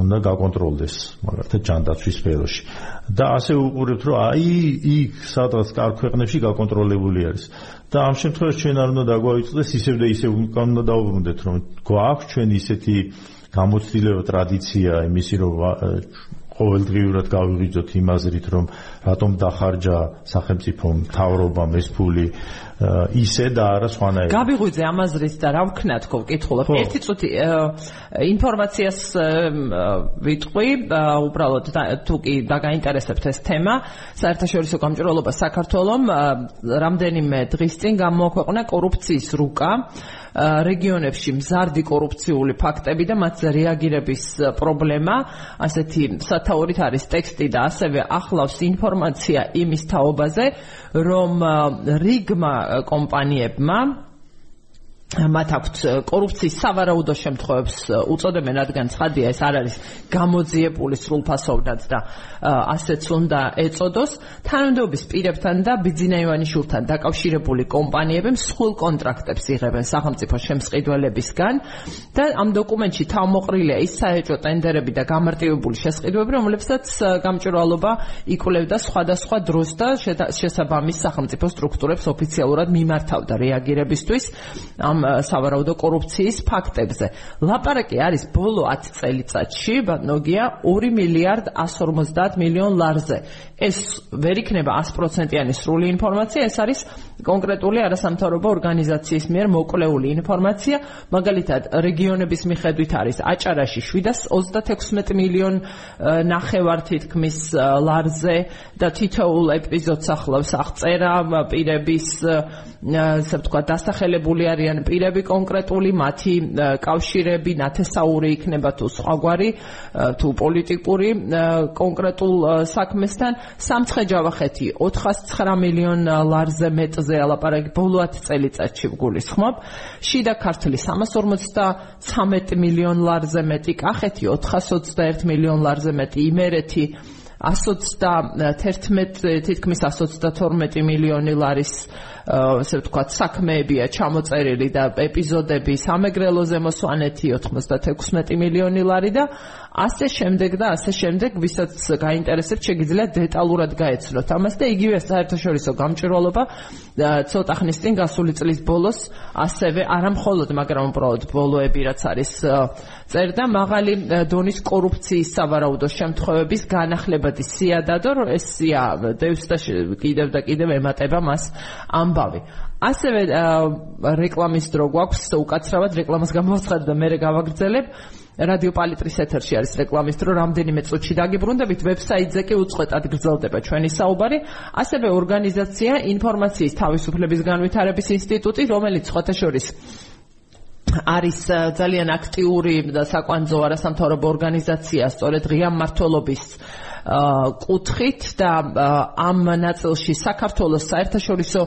უნდა გაკონტროლდეს მაგალითად ჯანდაცვის სფეროში. და ასე უყურებთ რომ აი იქ სადღაც კარგ ქვეყნებში გაკონტროლებული არის. და ამ შემთხვევაში ჩვენ არ უნდა დაგვაიწდეს ისევ და ისევ უნდა დაუბრუნდეთ რომ გვაქვს ჩვენ ისეთი გამოცდილება ტრადიცია იმისი რომ ყოველდღიურად გავიღიძოთ იმ აზრით რომ რატომ დახარჯა სახელმწიფო მთავრობამ ეს ფული ისე და არა სხვანაირად. გაბიღვიძე ამაზრით და რა ვქნა თქო ვკითხულობ. ერთი წუთი ინფორმაციას ვიტყვი, უბრალოდ თუ კი დაგაინტერესებთ ეს თემა, საერთაშორისო გამჭვირვალობა საქართველოს რამდენიმე დღის წინ გამოაქვეყნა კორუფციის რუკა რეგიონებში მზარდი კორუფციული ფაქტები და მათ რეაგირების პრობლემა, ასეთი სათაურით არის ტექსტი და ასევე ახლავს ინფორმაცია იმის თაობაზე, რომ რიგმა კომპანიებმა მათ აქვთ კორუფციის სავარაუდო შემთხვევებს უწოდებენ, რადგან ცხადია ეს არ არის გამოძიებული სრულფასოვნად და ასეც უნდა ეწოდოს. თანამდებობის პირებთან და ბიძინა ივანიშვილთან დაკავშირებული კომპანიები მსხვილ კონტრაქტებს იღებენ სახელმწიფო შემსყიდველებისგან და ამ დოკუმენტში თავმოყრილია ის საეჭვო ტენდერები და გამარტივებული შესყიდვები, რომლებსაც გამჭვირვალობა იკვლევდა სხვადასხვა დროს და შესაბამის სახელმწიფო სტრუქტურებს ოფიციალურად მიმართავდა რეაგირებისთვის. ამ სავარაუდო კორუფციის ფაქტებზე. ლაპარაკი არის ბოლო 10 წელიწადში, ნოგია 2 მილიარდ 150 მილიონ ლარზე. ეს ვერ იქნება 100%-იანი სრული ინფორმაცია, ეს არის კონკრეტული არასამთავრობო ორგანიზაციის მიერ მოკვლეული ინფორმაცია. მაგალითად, რეგიონების მიხედვით არის აჭარაში 736 მილიონ ნახევარ თითქმის ლარზე და თითოეულ ეპიზოდს ახლავს აღწერა პირების ასე ვთქვათ, დასახელებული არიან პირები კონკრეტული, მათი კავშირები, ნათესაური იქნება თუ სხვაგვარი, თუ პოლიტიკური კონკრეტულ საქმესთან. სამცხე-ჯავახეთი 409 მილიონ ლარზე მეტზე ალაპარაკი ბოლო 10 წელიწადში გულისხმობ. შიდა ქართლი 353 მილიონ ლარზე მეტი, კახეთი 421 მილიონ ლარზე მეტი, იმერეთი 121 თითქმის 122 მილიონი ლარის ასე ვთქვათ საქმეებია ჩამოწერილი და ეპიზოდები სამეგრელოზე მოსვანეთი 96 მილიონი ლარი და ასე შემდეგ და ასე შემდეგ ვისაც გაინტერესებს შეგიძლია დეტალურად გაეცნოთ. ამას და იგივე საერთაშორისო გამჭვირვალობა ცოტა ხნის წინ გასული წლის ბოლოს ასევე არამხოლოდ მაგრამ უბრალოდ ბოლოები რაც არის წერდა მაღალი დონის კორუფციის სავარაუდო შემთხვევების განახლებადი სიადადო ეს სია დევს და კიდევ და კიდევ ემატება მას ამბავი. ასევე რეკლამის დრო გვაქვს უკაცრავად რეკლამას გამოვცხადებ და მე გავაგრძელებ რადიო პალიტრის ეთერში არის რეკლამის დრო, რამდენიმე წუთში დაგიბრუნდებით, ვებსაიტზე კი უწყვეტად გრძელდება ჩვენი საუბარი. ასევე ორგანიზაცია ინფორმაციის თავისუფლების განვითარების ინსტიტუტი, რომელიც ხოთა შორის არის ძალიან აქტიური და საკვანძო არასამთავრობო ორგანიზაცია, სწორედ ღია მართლობის კუთხით და ამ ნაწილში საქართველოს საერთაშორისო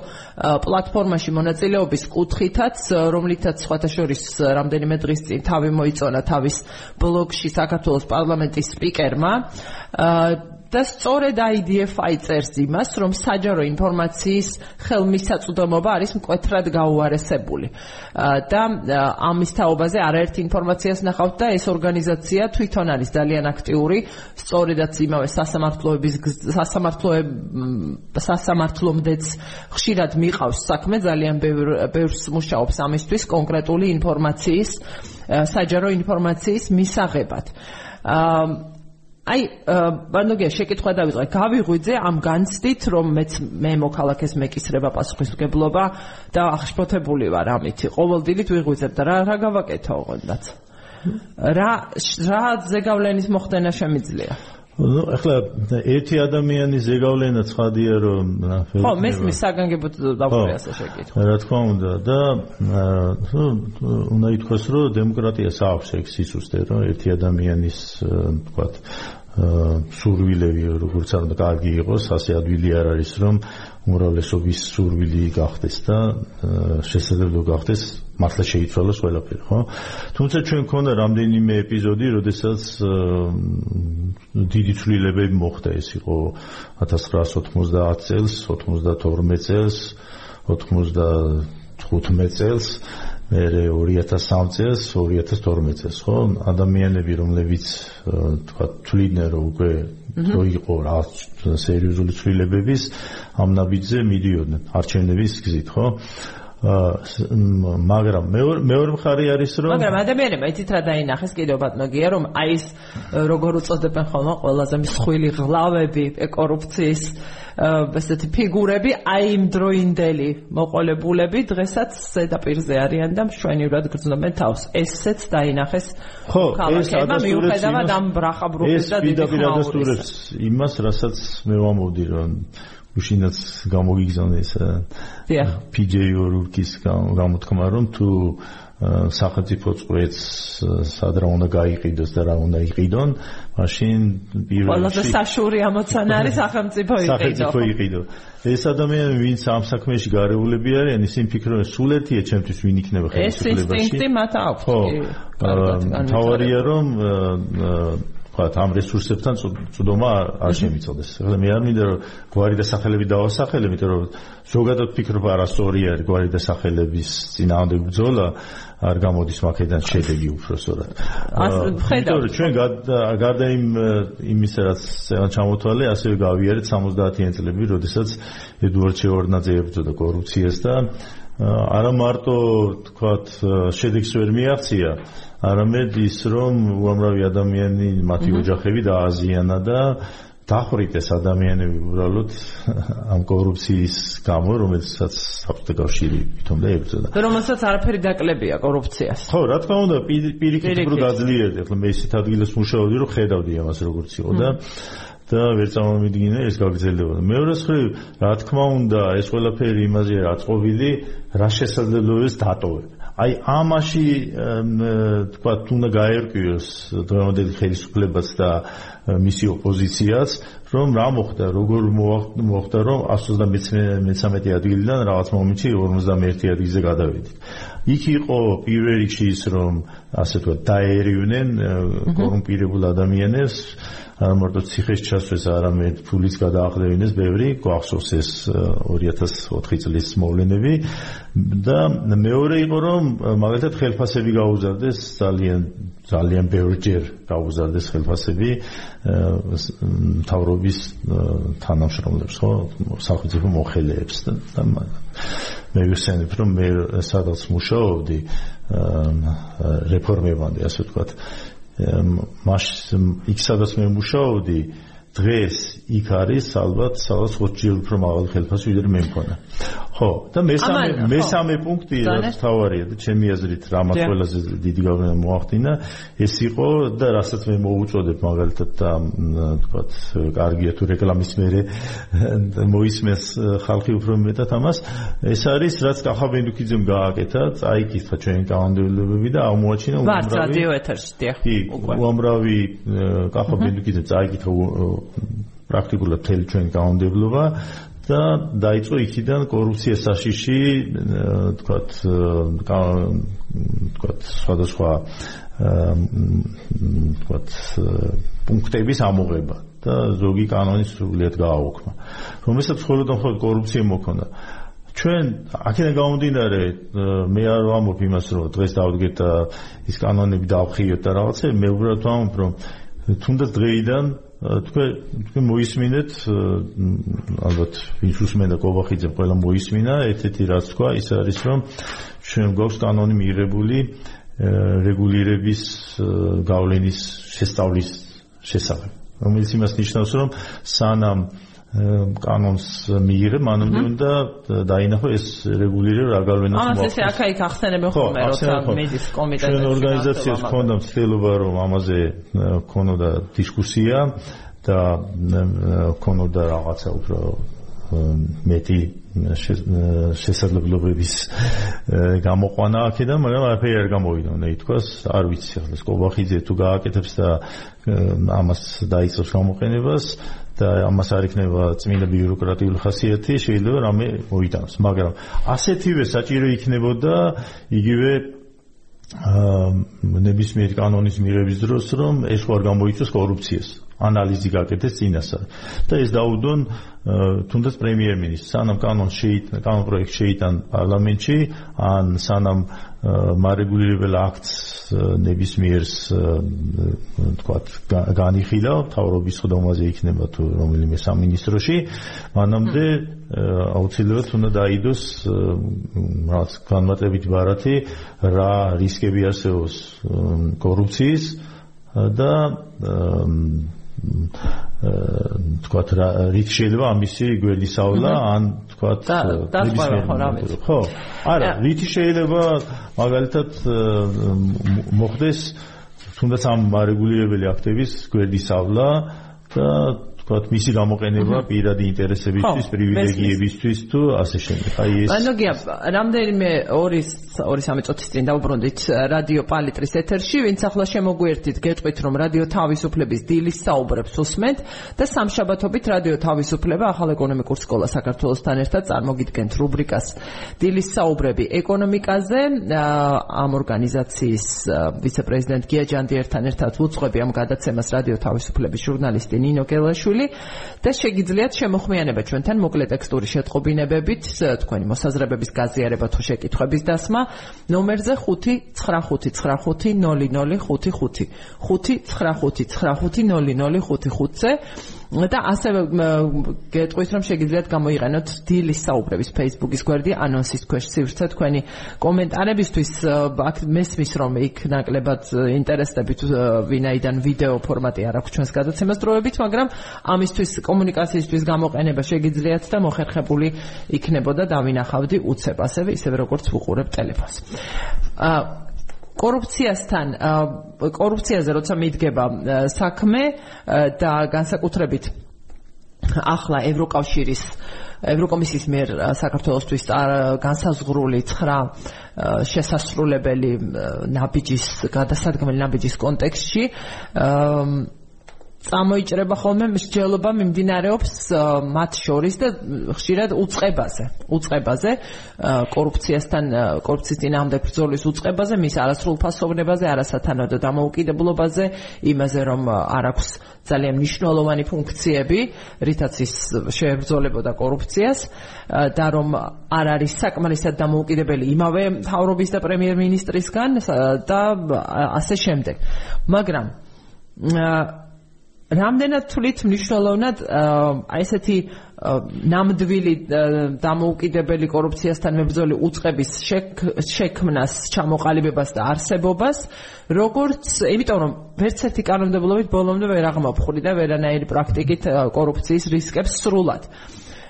პლატფორმაში მონაწილეობის კუთხითაც, რომლითაც შორის რამდენიმე დღის წინ თავი მოიწონა თავის ბლოგში საქართველოს პარლამენტის სპიკერმა და სწორედ IDF-i წერს იმას, რომ საჯარო ინფორმაციის ხელმისაწვდომობა არის მკვეთრად გაუარესებული. და ამის თაობაზე არაერთი ინფორმაციას ნახავთ და ეს ორგანიზაცია თვითონ არის ძალიან აქტიური, სწორედაც იმავე სასამართლოების სასამართლოებ სასამართლომდეც ხშირად მიყავს საქმე, ძალიან ბევრს მუშაობს ამისთვის კონკრეტული ინფორმაციის საჯარო ინფორმაციის მისაღებად. აა აი ბანოგია შეკითხვა დავიწყე გავიღვიძე ამ განცდით რომ მეც მე მოქალაქეს მეკისრება პასუხისმგებლობა და აღშფოთებული ვარ ამით. ყოველდღიით ვიღვიძებ და რა რა გავაკეთო ოღონდაც? რა რა ზეგავლენის მოხდენა შემიძლია ну ახლა ერთი ადამიანის ზეგავლენა ცხადია რომ ხო მესმის საგანგებოდ დავყრე ასე შეკითხვა რა თქმა უნდა და ну უნდა ითქვას რომ დემოკრატიას აქვს ეგ სისუსტე რომ ერთი ადამიანის თქვა სურვილები როგორც არ უნდა კარგი იყოს ასე ადვილი არ არის რომ უმრავლესობის სურვილი გახდეს და შესაძლებლო გახდეს მართლა შეიცვალოს ყველაფერი ხო? თუმცა ჩვენ მქონდა რამდენიმე ეპიზოდი როდესაც დიდი ცვლილებები მოხდა. ეს იყო 1990 წელს 92 წელს 95 წელს მე 2003 წელს 2012 წელს ხო? ადამიანები რომლებიც თქვა თვლიდნენ რომ უკვე რო იყო რა სერიოზული ცვლილებების ამ ნაბიჯზე მიდიოდნენ არჩევნების გზით ხო მაგრამ მეორე მეორე მხარე არის რომ მაგრამ ადამიანებმა იცით რა დაინახეს? კიდევ ბატონოგია რომ აი ეს როგორ უწოდებენ ხოლმე ყველაზე მსხვილი ღლავები კორუფციის ესეთი ფიგურები აი იმ დროინდელი მოყოლებულები დღესაც ზედაპირზე არიან და მშვენივრად გრძნობენ თავს. ესეც დაინახეს ხო ეს მიუხედავად ამ ბრახაბრუხის და დიდი ხმაურის იმას რასაც მე ვამოვდი რომ უშინაც გამოგიგზავნეს PJ ორუკის გამოთქმა რომ თუ სახელმწიფო წვეთს სად რა უნდა გაიყიდოს და რა უნდა იყიდონ, მაშინ პირველში ყველაზე საშური ამოცანა არის სახელმწიფო იყიდო. სახელმწიფო იყიდო. ეს ადამიანები ვინც ამ საქმეში გარეულები არიან, ისინი ფიქრობენ სულ ერთია ჩემთვის ვინ იქნება ხელისუფლებაში. ეს ინსტინქტი მათ აქვს. ხო. თავარია რომ ვთქვათ, ამ რესურსებთან წვდომა არ შემიწოდეს. ახლა მე არ მინდა რომ გვარი და სახელები დავასახელე, იმიტომ რომ ზოგადად ფიქრობ არასწორი არის გვარი და სახელების წინააღმდეგ ბრძოლა, არ გამოდის მაქედან შედეგი უფრო სწორად. ხედავ ჩვენ გარდა იმ იმისა რაც ჩამოთვალე, ასევე გავიარეთ 70-იან წლები, როდესაც ედუარდ შევარდნაძე ებრძოდა კორუფციას და არა მარტო თქვათ შედეგს ვერ მიაღწია, არამედ ის რომ უამრავი ადამიანი მათი ოჯახები დააზიანა და დახვრიტეს ადამიანები უბრალოდ ამ კორუფციის გამო, რომელსაც საბჭოთა კავშირი თვითონ და ებრძოდა. რომელსაც არაფერი დაკლებია კორუფციას. ხო, რა თქმა უნდა, პირიქით უფრო გაძლიერდი. ახლა მე ისეთ ადგილას მუშაობდი, რომ ხედავდი ამას როგორც იყო და და ვერ წამომიდგინე ეს გაგრძელდება. მეორე მხრივ, რა თქმა უნდა, ეს ყველაფერი იმაზე რაწყობილი, რა შესაძლებლობებს დატოვებ. აი ამაში თქვა უნდა გაერკვიოს დღევანდელი ხელისუფლებას და მისი ოპოზიციას რომ რა მოხდა როგორ მოხდა რომ 133 ადგილიდან რაღაც მომენტში 51 ადგილზე გადავედით იქ იყო პირველ რიგში ის რომ ასე თქვა დაერივნენ კორუმპირებულ ადამიანებს არა მარტო ციხეს ჩასვეს, არამედ ფულის გადაახდევინეს ბევრი, გვახსოვს ეს 2004 წლის მოვლენები. და მეორე იყო რომ მაგალითად ხელფასები გაუზარდეს ძალიან ძალიან ბევრჯერ გაუზარდეს ხელფასები თავრობის თანამშრომლებს, ხო, სახელმწიფო მოხელეებს და მე ვიხსენებ რომ მე სადაც მუშაობდი რეფორმებამდე ასე ვთქვათ მას იქ სადაც მე მუშაობდი დღეს იქ არის ალბათ სადაც 20 ჯერ უფრო მაღალი ხელფასი ვიდრე მე მქონა. ხო და მესამე მესამე პუნქტი რაც თავარია და ჩემი აზრით რამაც ყველაზე დიდი გავლენა მოახდინა ეს იყო და რასაც მე მოუწოდებ მაგალითად და თქვათ კარგია თუ რეკლამის მერე მოისმეს ხალხი უფრო მეტად ამას. ეს არის რაც კახაბენდუკიძემ გააკეთა წაიკითხა ჩვენი კანონმდებლობები და აღმოაჩინა უამრავი რადიო ეთერში დიახ უამრავი კახაბენდუკიძე წაიკითხა პრაქტიკულად მთელი ჩვენი კანონმდებლობა და დაიწყო იქიდან კორუფციის საშიში თქვათ თქვათ სხვადასხვა თქვათ პუნქტების ამოღება და ზოგი კანონის სრულიად გააუქმა რომელსაც მხოლოდ მხოლოდ კორუფცია მოქონდა. ჩვენ აქედან გამომდინარე მე არ ვამბობ იმას რომ დღეს დავდგეთ და ის კანონები დავხიოთ და რაღაცა მე უბრალოდ ვამბობ რომ თუნდაც დღეიდან თქვენ თქვენ მოისმინეთ ალბათ ვინც უსმენდა კობახიძე ყველა მოისმინა ერთ-ერთი რაც თქვა ის არის რომ ჩვენ გვაქვს კანონი მიღებული რეგულირების გავლენის შესწავლის შესახებ რომელიც იმას ნიშნავს რომ სანამ კანონს მიიღე, მანამდე უნდა დაინახო ეს რეგულირება რა გავლენას მოაქვს. აა, ესე აქა-იქ ახსენებენ ხოლმე, როცა მედის კომიტეტში. ჩვენ ორგანიზაციას ქონდა ცდილობა, რომ ამაზე ქონოდა დისკუსია და ქონოდა რაღაცა უფრო მეტი შესაძლებლობების გამოყვანა აქედან, მაგრამ არაფერი არ გამოვიდა, უნდა ითქვას, არ ვიცი ახლა სკობახიძე თუ გააკეთებს და ამას დაიწყებს გამოყენებას და ამას არ იქნება წმინდა ბიუროკრატიული ხასიათი, შეიძლება რამე მოიტანოს, მაგრამ ასეთივე საჭირო იქნებოდა იგივე აა ნებისმიერ კანონის მიღების დროს რომ ეს ხარ გამოიწვევს კორუფციას. ანალიზი გაკეთეს წინასწარ და ეს დაუდონ თუნდაც პრემიერ-მინისტრს სანამ კანონს შეიტან კანონ პროექტს შეიტან პარლამენტში ან სანამ მარეგულირებელ აქტს ნებისმიერს თქვათ განიხილა თავრობის ხდომაზე იქნება თუ რომელიმე სამინისტროში მანამდე აუცილებლად უნდა დაიდოს რაც განმარტებით ბარათი რა რისკები არსებობს კორუფციის და თქვათ რა რით შეიძლება ამისი გვერდისავლა ან თქვათ ხო არა რით შეიძლება მაგალითად მოხდეს თუნდაც ამ რეგულირებელი აქტების გვერდისავლა და თქვათ მისი გამოყენება პირადი ინტერესებისთვის, პრივილეგიებისთვის თუ ასე შემდეგ. აი ეს ანუ გია, რამდენიმე 2 2-3 წუთის წინ დაუბრუნდით რადიო პალიტრის ეთერში, ვინც ახლა შემოგვიერთით, გეტყვით რომ რადიო თავისუფლების დილის საუბრებს უსმენთ და სამშაბათობით რადიო თავისუფლება ახალ ეკონომიკურ სკოლა საქართველოსთან ერთად წარმოგიდგენთ რუბრიკას დილის საუბრები ეკონომიკაზე. ამ ორგანიზაციის ვიცე-პრეზიდენტ გია ჯანდიერთან ერთად უძღვები ამ გადაცემას რადიო თავისუფლების ჟურნალისტი ნინო გელაშვილი გაშვილი და შეგიძლიათ შემოხმიანება ჩვენთან მოკლე ტექსტური შეტყობინებებით თქვენი მოსაზრებების გაზიარება თუ შეკითხვების დასმა. ნომერზე 595950055 595950055-ზე და ასევე გეტყვით რომ შეგიძლიათ გამოიყენოთ დილის საუბრების Facebook-ის გვერდი ანონსის ქვეშ სივრცე თქვენი კომენტარებისთვის. აქ მესმის რომ იქ ნაკლებად ინტერესდებით ვინაიდან ვიდეო ფორმატი არ აქვს ჩვენს გადაცემას დროებით მაგრამ ამისთვის კომუნიკაციისთვის გამოყენება შეგიძლიათ და მოხერხებული იქნებოდა დავინახავდი უცებ. ასევე ისევე როგორც ვუყურებ ტელეფონს. აა კორუფციასთან კორუფციაზე როცა მიდგება საქმე და განსაკუთრებით ახლა ევროკავშირის ევროკომისიის მიერ საქართველოსთვის განსაზღვრული 9 შესასრულებელი ნაბიჯის გადასადგმელი ნაბიჯის კონტექსტში წამოიჭრება ხოლმე მსჯელობა მიმდინარეობს მათ შორის და ხშირად უწყებაზე, უწყებაზე, კორუფციასთან, კორუფციის წინააღმდეგ ბრძოლის უწყებაზე, მის არასრულფასოვნებაზე, არასათანადო დამოუკიდებლობაზე, იმაზე, რომ არ აქვს ძალიან მნიშვნელოვანი ფუნქციები, რითაც ის შეებრძოლებოდა კორუფციას და რომ არ არის საკმარისად დამოუკიდებელი იმავე მთავრობის და პრემიერ-მინისტრისგან და ასე შემდეგ. მაგრამ რამდენად თulit მნიშვნელოვნად აი ესეთი ნამდვილი დამოუკიდებელი კორუფციასთან მებრძოლი უწყების შექმნას, ჩამოყალიბებას და არსებობას, როგორც, იმიტომ რომ ვერც ერთი კანონმდებლობით ბოლომდე ვერ აღმოფხვრიდა ვერანაირი პრაქტიკით კორუფციის რისკებს სრულად.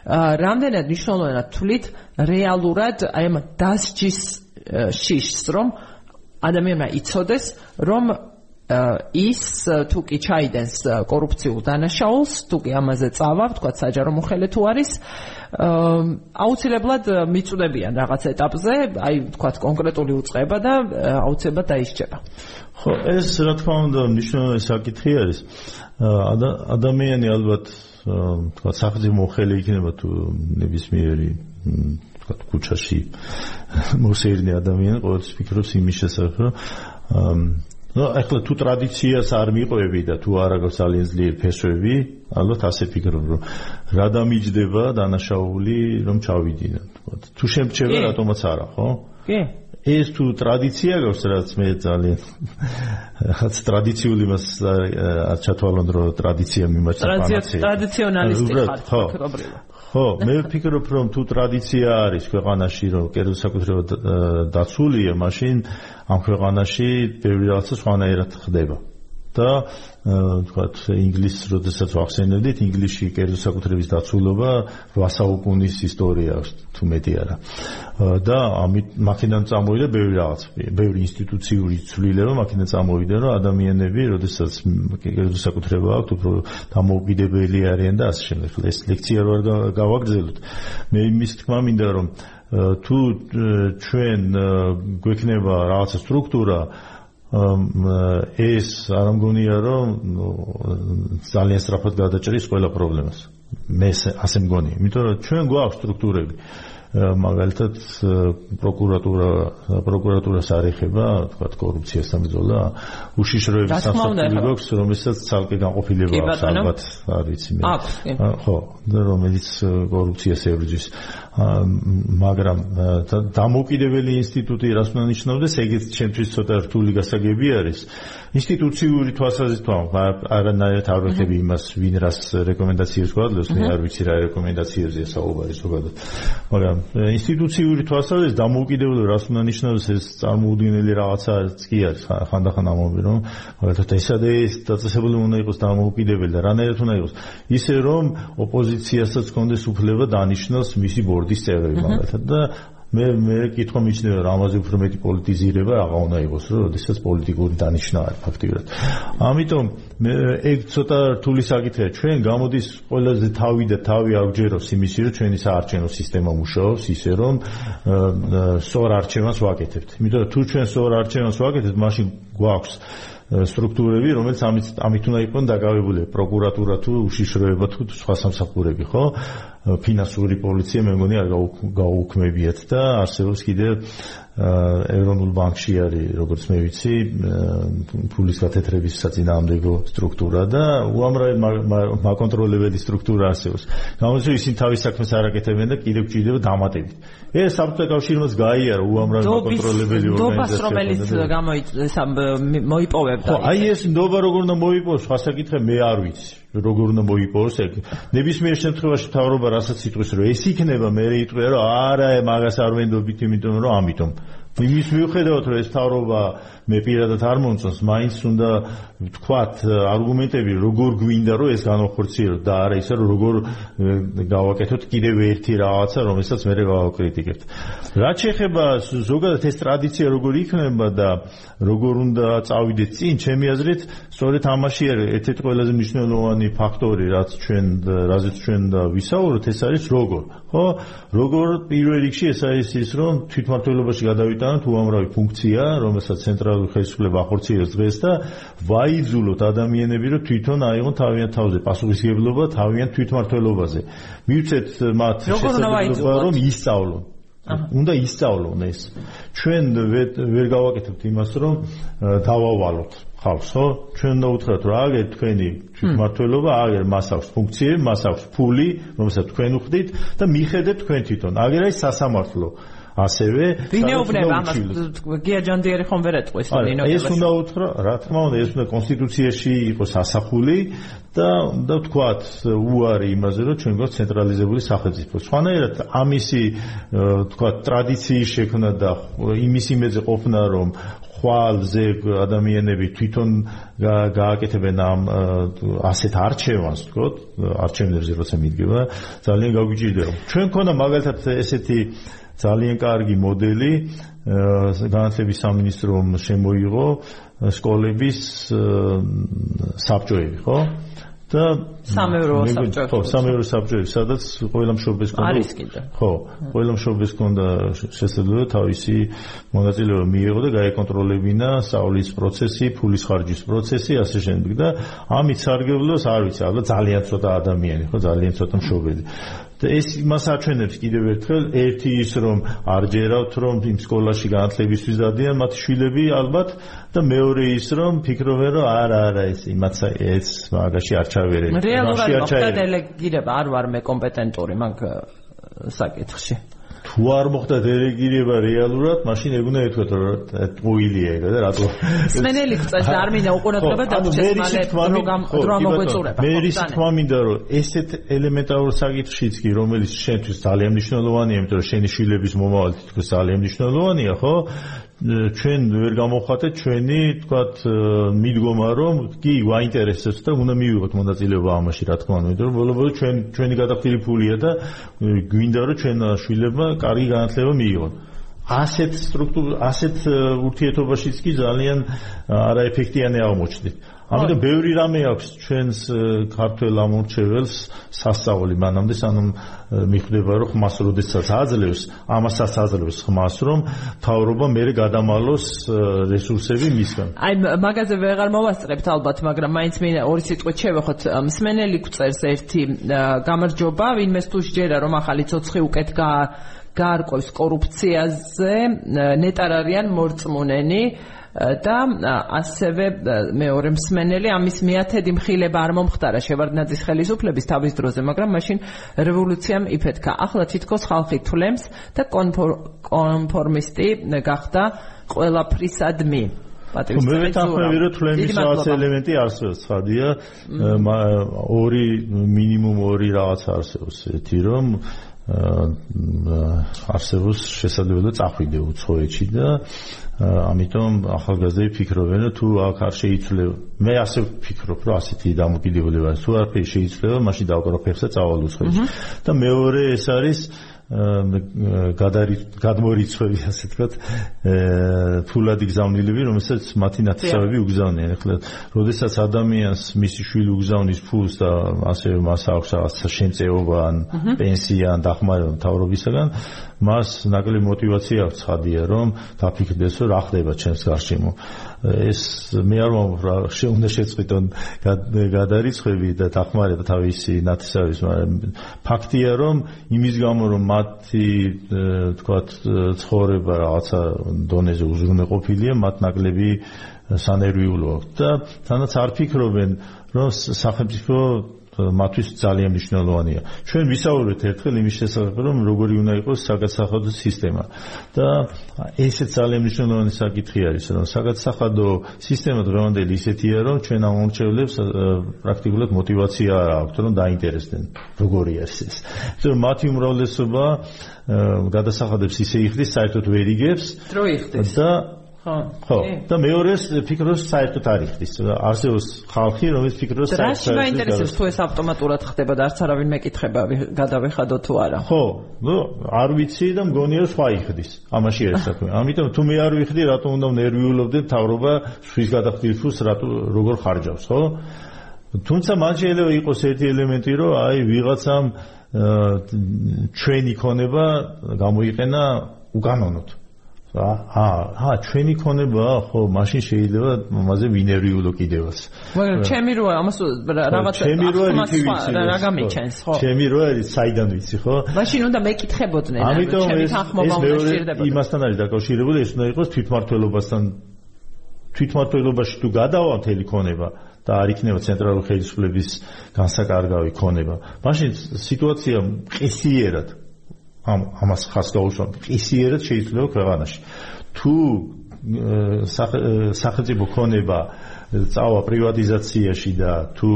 რამდენად მნიშვნელოვნად თვლით რეალურად აი ამ დასჯის შიშს რომ ადამიანმა იცოდეს რომ ის თუ კი ჩაიდენს კორუფციულ დანაშაულს, თუ კი ამაზე წავა, თქვა საჯარო მოხელე თუ არის, აუცილებლად მიწუდებიან რაღაც ეტაპზე, აი თქვა კონკრეტული უწყება და აუცილებლად დაისჯება. ხო, ეს რა თქმა უნდა მნიშვნელოვანი საკითხი არის. ადამიანი ალბათ თქვა სახელმწიფო მოხელე იქნება თუ ნებისმიერი თქვა ქუჩაში მოსერნი ადამიანი ყოველთვის ფიქრობს იმის შესახებ, რომ ну, ახლა თუ ტრადიციას არ მიყვები და თუ არ აქვს ძალიან ძლიერ ფესვები, ალბათ ასე ფიქრობ, რომ რა დამიჯდება დანაშაული, რომ ჩავიდინო, თქვა. თუ შემჩება, რატომაც არა, ხო? კი. ეს თუ ტრადიცია გავს, რაც მე ძალიან რაც ტრადიციული მას არ ჩათვალონ, რომ ტრადიცია მიმართა პანაცეა. ტრადიციონალისტი ხარ, ხო? ხო, მე ვფიქრობ, რომ თუ ტრადიცია არის ქვეყანაში, რომ კერძო საკუთრება დაცულია, მაშინ ამ ქვეყანაში ბევრი რაღაცა სხვანაირად ხდება. და თქვათ ინგლისს როდესაც ვახსენებდით ინგლისში კერძო საკუთრების დაცულობა 8 საუკუნის ისტორია აქვს თუ მეტი არა. და ამით მაქედან წამოვიდა ბევრი რაღაც ბევრი ინსტიტუციური ცვლილება მაქედან წამოვიდა რომ ადამიანები როდესაც კერძო საკუთრება აქვს უფრო დამოუკიდებელი არიან და ასე შემდეგ. ეს ლექცია რო არ გავაგრძელოთ მე იმის თქმა მინდა რომ თუ ჩვენ გვექნება რაღაცა სტრუქტურა ეს არ მგონია რომ ძალიან სწრაფად გადაჭრის ყველა პრობლემას. მე ასე მგონია. იმიტომ რომ ჩვენ გვაქვს სტრუქტურები მაგალითად პროკურატურა პროკურატურას არ ეხება თქვა კორუფციასთან ბრძოლა უშიშროების სასამართლო გვაქვს რომელსაც ცალკე განყოფილება აქვს ალბათ არ ვიცი მე. ხო და რომელიც კორუფციას ებრძვის მაგრამ დამოუკიდებელი ინსტიტუტი რას უნდა ნიშნავდეს? ეგეც ჩემთვის ცოტა რთული გასაგები არის. ინსტიტუციური თვალსაზრისით არანაირად არ ვეხები იმას ვინ რას რეკომენდაციებს გვაძლევს მე არ ვიცი რა რეკომენდაციებზეა საუბარი ზოგადად. მაგრამ ინსტიტუციური თვალსაზრისით დამოუკიდებელი რას უნდა ნიშნავს ეს წარმოუდგენელი რაღაცაც კი არის ხანდახან ამბობენ რომ მაგალითად ესა და ეს დაწესებული უნდა იყოს დამოუკიდებელი და რანაირად უნდა იყოს. ისე რომ ოპოზიციასაც კონდეს უფლება დანიშნოს მისი ბორდის წევრები მაგალითად. და მე მე კითხვა მიჩნევა რომ ამაზე უფრო მეტი პოლიტიზირება აღა უნდა იყოს რომ შესაძ პოლიტიკური დანიშნა არის ფაქტიურად. ამიტომ მე ეგ ცოტა რთული საკითხია ჩვენ გამოდის ყველაზე თავი და თავი აღჯეროს იმისი რომ ჩვენი საარჩევნო სისტემა მუშაობს ისე რომ სორ არჩევანს ვაკეთებთ. იმიტომ თუ ჩვენ სორ არჩევანს ვაკეთებთ მაშინ გვაქვს სტრუქტურები, რომელიც ამით ამით უნდა იყოს დაკავებული, პროკურატურა თუ უშიშროება თუ სხვა სამსახურები, ხო? ფინანსური პოლიცია მე მგონი არ გაუქმებიათ და არსებობს კიდე ეროვნულ ბანკში არის როგორც მე ვიცი ფულის გათეთრების საწინააღმდეგო სტრუქტურა და უამრავი მაკონტროლებელი სტრუქტურა არსებობს. გამოიწვია ისინი თავის საქმეს არაკეთებენ და კიდევ ჭირდება დამატებით. ეს საბჭოთა კავშირმაც გაიარა უამრავი მაკონტროლებელი ორგანიზაცია. დობას რომელიც გამოიწვია მოიპოვებდა. ხო, აი ეს ნდობა როგორ უნდა მოიპოვოს, სხვა საკითხი მე არ ვიცი. როგორ უნდა მოიპოვოს ეგ. ნებისმიერ შემთხვევაში თავრობა რასაც იტყვის რომ ეს იქნება, მე იტყვია რომ არა, მაგას არ ვენდობით, იმიტომ რომ ამიტომ. იმის მიუხედავად რომ ეს თავრობა მე პირადად არ მომწონს, მაინც უნდა ვთქვათ არგუმენტები, როგორ გვინდა რომ ეს განახორციელო და არა ისე რომ როგორ გავაკეთოთ კიდევ ერთი რაღაცა, რომელსაც მე გავაკრიტიკებთ. რაც შეეხება ზოგადად ეს ტრადიცია როგორ იქნება და როგორ უნდა წავიდეთ წინ, ჩემი აზრით, სწორედ ამაში არის ერთ-ერთი ყველაზე მნიშვნელოვანი ფაქტორი, რაც ჩვენ რაზეც ჩვენ ვისაუბროთ, ეს არის როგორ, ხო? როგორ პირველ რიგში ეს არის ის, რომ თვითმართველობაში გადავიტანოთ უამრავი ფუნქცია, რომელსაც ცენტრალ ცენტრალური ხელისუფლება ახორციელებს დღეს და ვაიძულოთ ადამიანები რომ თვითონ აიღონ თავიანთ თავზე პასუხისგებლობა თავიანთ თვითმართველობაზე. მივცეთ მათ შესაძლებლობა რომ ისწავლონ. უნდა ისწავლონ ეს. ჩვენ ვერ გავაკეთებთ იმას რომ დავავალოთ ხალხს, ხო? ჩვენ უნდა უთხრათ რომ აგერ თქვენი თვითმართველობა, აგერ მას აქვს ფუნქციები, მას აქვს ფული, რომელსაც თქვენ უხდით და მიხედეთ თქვენ თვითონ. აგერ აი სასამართლო ასევე ვინეუბნება ამას. გია ჯანდიერი ხომ ვერ ეტყვის ნინო ეს უნდა უთხრა რა თქმა უნდა ეს უნდა კონსტიტუციაში იყოს ასახული და და თქვათ უარი იმაზე რომ ჩვენ გვაქვს ცენტრალიზებული სახელმწიფო. სხვანაირად ამისი თქვათ ტრადიციის შექმნა და იმის იმედზე ყოფნა რომ ხვალზე ადამიანები თვითონ გააკეთებენ ამ ასეთ არჩევანს, თქოთ, არჩევნებზე როცა მიდგება, ძალიან გაგვიჭირდება. ჩვენ ქონა მაგალითად ესეთი ძალიან კარგი მოდელი განათლების სამინისტრომ შემოიღო სკოლების საბჭოები, ხო? და სამეურო საბჭოები. ხო, სამეურო საბჭოები, სადაც ყველა მშობლებს კონდა. არის კიდე. ხო, ყველა მშობლებს კონდა შესაძლებლობა თავისი მონაწილეობა მიიღო და გაეკონტროლებინა სწავლის პროცესი, ფულის ხარჯის პროცესი, ასე შემდეგ და ამით სარგებლობს, არ ვიცი, ალბათ ძალიან ცოტა ადამიანი, ხო, ძალიან ცოტა მშობელი. და ეს იმას აჩვენებს კიდევ ერთხელ ერთი ის რომ არ ჯერავთ რომ იმ სკოლაში განათლებისთვის დადიან მათ შვილები ალბათ და მეორე ის რომ ფიქრობენ რომ არა არა ეს იმაც ეს მაგაში არ ჩავერეთ რეალურად მოხდა დელეგირება არ ვარ მე კომპეტენტური მაგ საკითხში. თუ არ მოხდა დელეგირება რეალურად, მაშინ ეგუნა ეთქვათ რომ ტყუილია ეგ და რატო სმენელი წეს და არ მინდა უყურებლობა დაუჩეს მალე რომ დრო მოგვეწურება. მე ის თქმა მინდა რომ ესეთ ელემენტარულ საკითხშიც კი რომელიც შენთვის ძალიან მნიშვნელოვანია, იმიტომ რომ შენი შვილების მომავალი თითქოს ძალიან მნიშვნელოვანია, ხო? ჩვენ ვერ გამოვხატეთ ჩვენი თქვათ მიდგომა რომ კი გვაინტერესებს და უნდა მივიღოთ მონაწილეობა ამაში რა თქმა უნდა. იმიტომ რომ ბოლო-ბოლო ჩვენ ჩვენი გადახდილი ფულია და გვინდა რომ ჩვენ შვილებმა კარგი განათლება მიიღონ. ასეთ სტრუქტურა ასეთ ურთიერთობაშიც კი ძალიან არაეფექტიანი აღმოჩნდით ამიტომ ბევრი რამე აქვს ჩვენს ქართულ ამორჩეველს სასწაული მანამდე სანამ მიხვდება რომ ხმას როდესაც აძლევს ამასაც აძლევს ხმას რომ თავრობა მეરે გადამალოს რესურსები მისგან. აი მაგაზე ვეღარ მოვასწრებთ ალბათ მაგრამ მაინც მე ორი სიტყვით შევეხოთ. მსმენელი გვწერს ერთი გამარჯობა. ვინმეს თუ შეჯერა რომ ახალი ცოცხი უკეთ გაარკვევს კორუფციაზე ნეტარ არიან მორწმუნენი და ასევე მეორე მსმენელი ამის მეათედი მხილება არ მომხდარა შევარდნაძის ხელისუფლების თავის დროზე, მაგრამ მაშინ რევოლუციამ იფეთქა. ახლა თითქოს ხალხი თვლემს და კონფორმისტი გახდა ყველაფრისადმი. მე ვეთანხმები რომ თვლემის რაღაც ელემენტი არსებობს, ხადია ორი მინიმუმ ორი რაღაც არსებობს. ერთი რომ არსებობს შესაძლებლობა წახვიდე უცხოეთში და ამიტომ ახალგაზრდები ფიქრობენ რომ თუ აქ არ შეიცვლება მე ასე ფიქრობ რომ ასეთი დამოკიდებულება თუ არ შეიცვლება მაშინ დავკრო ფეხსა წავალ უცხოეთში. და მეორე ეს არის გადმორიცხვევი ასე ვთქვათ ფულადი გზავნილები რომელსაც მათი ნათესავები უგზავნიან ახლა როდესაც ადამიანს მისი შვილი უგზავნის ფულს და ასე მას აქვს რაღაც შემწეობა ან პენსია ან დახმარება მთავრობისაგან მას ნაკლებ мотиваცია აქვს ხადია რომ დაფიქრდეს რომ რა ხდება ჩემს გარშემო. ეს მე არ მომხრა შეუნდა შეწყვიტონ გადარიცხვები და დახმარება თავისი ნათესავის მაგრამ ფაქტია რომ იმის გამო რომ მათი თქვათ ცხოვრება რაღაცა დონეზე უზრუნველყოფილია მათ ნაკლები სანერვიულო და თანაც არ ფიქრობენ რომ სახელმწიფო მათთვის ძალიან მნიშვნელოვანია. ჩვენ ვისაუბრეთ ერთხელ იმის შესახებ, რომ როგორი უნდა იყოს საგასახადო სისტემა და ესეც ძალიან მნიშვნელოვანი საკითხი არის, რომ საგასახადო სისტემა დღევანდელი ისეთია, რომ ჩვენ ამ მომრჩევლებს პრაქტიკულად мотиваცია არ აქვთ, რომ დაინტერესდნენ, როგორი არის ეს. რომ მათი უმრავლესობა გადასახადებს ისე იხდის, საერთოდ ვერ იგებს. დრო იხდის. და ხო. ხო. და მეორეს ფიქრობს საერთოდ არ იხდის არსებობს ხალხი რომელიც ფიქრობს საერთოდ რა შეინტერესებს თუ ეს ავტომატურად ხდება და არც არავინ მეკითხება გადავეხადო თუ არა? ხო ნუ არ ვიცი და მგონია სხვა იხდის ამაში არის საქმე. ამიტომ თუ მე არ ვიხდი რატომ უნდა ნერვიულობდე თავრობა შვის გადახდილ ფულს რატო როგორ ხარჯავს ხო? თუმცა მან შეიძლება იყოს ერთი ელემენტი რომ აი ვიღაცამ ჩვენი ქონება გამოიყენა უკანონოდ აა აა ჩვენი ქონება ხო მაშინ შეიძლება მასე ვინერიულო კიდევაც. მაგრამ ჩემი როა ამას რაღაც ჩემი როა იცი ვიცი რა გამიჩენს ხო. ჩემი როა საიდან ვიცი ხო? მაშინ უნდა მეკითხებოდნენ ამიტომ ეს ეს იმასთან არის დაკავშირებული ეს უნდა იყოს თვითმართველობასთან თვითმართველობაში თუ გადავა მთელი ქონება და არ იქნება ცენტრალური ხელისუფლების განსაკარგავი ქონება. მაშინ სიტუაცია ყისიერად ამ ამას ხას გაუსვამ ისიერად შეიძლება ქვეყანაში თუ სახელმწიფო ქონება წავა პრივატიზაციაში და თუ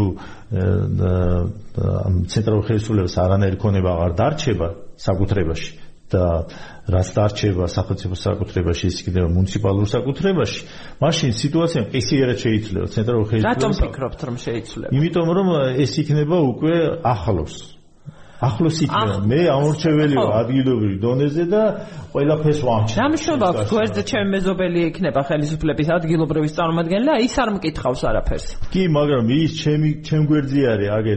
ამ ცენტრალურ ხელისუფლებას არანაირი ქონება აღარ დარჩება საკუთრებაში და რაც დარჩება სახელმწიფო საკუთრებაში ის იქნება მუნიციპალურ საკუთრებაში, მაშინ სიტუაცია ყისიერად შეიძლება ცენტრალურ ხელისუფლებას. რატომ ფიქრობთ რომ შეიძლება? იმიტომ რომ ეს იქნება უკვე ახლოს. ახლოს იქნება მე ამორჩეველი ვარ ადგილობრივ დონეზე და ყველაფერს ვამჩნევ. დამშობა გვერდზე ჩემი მეზობელი იქნება ხელისუფლების ადგილობრივი წარმომადგენელი ის არ მკითხავს არაფერს. კი, მაგრამ ის ჩემი ჩემ გვერდზე არის აგე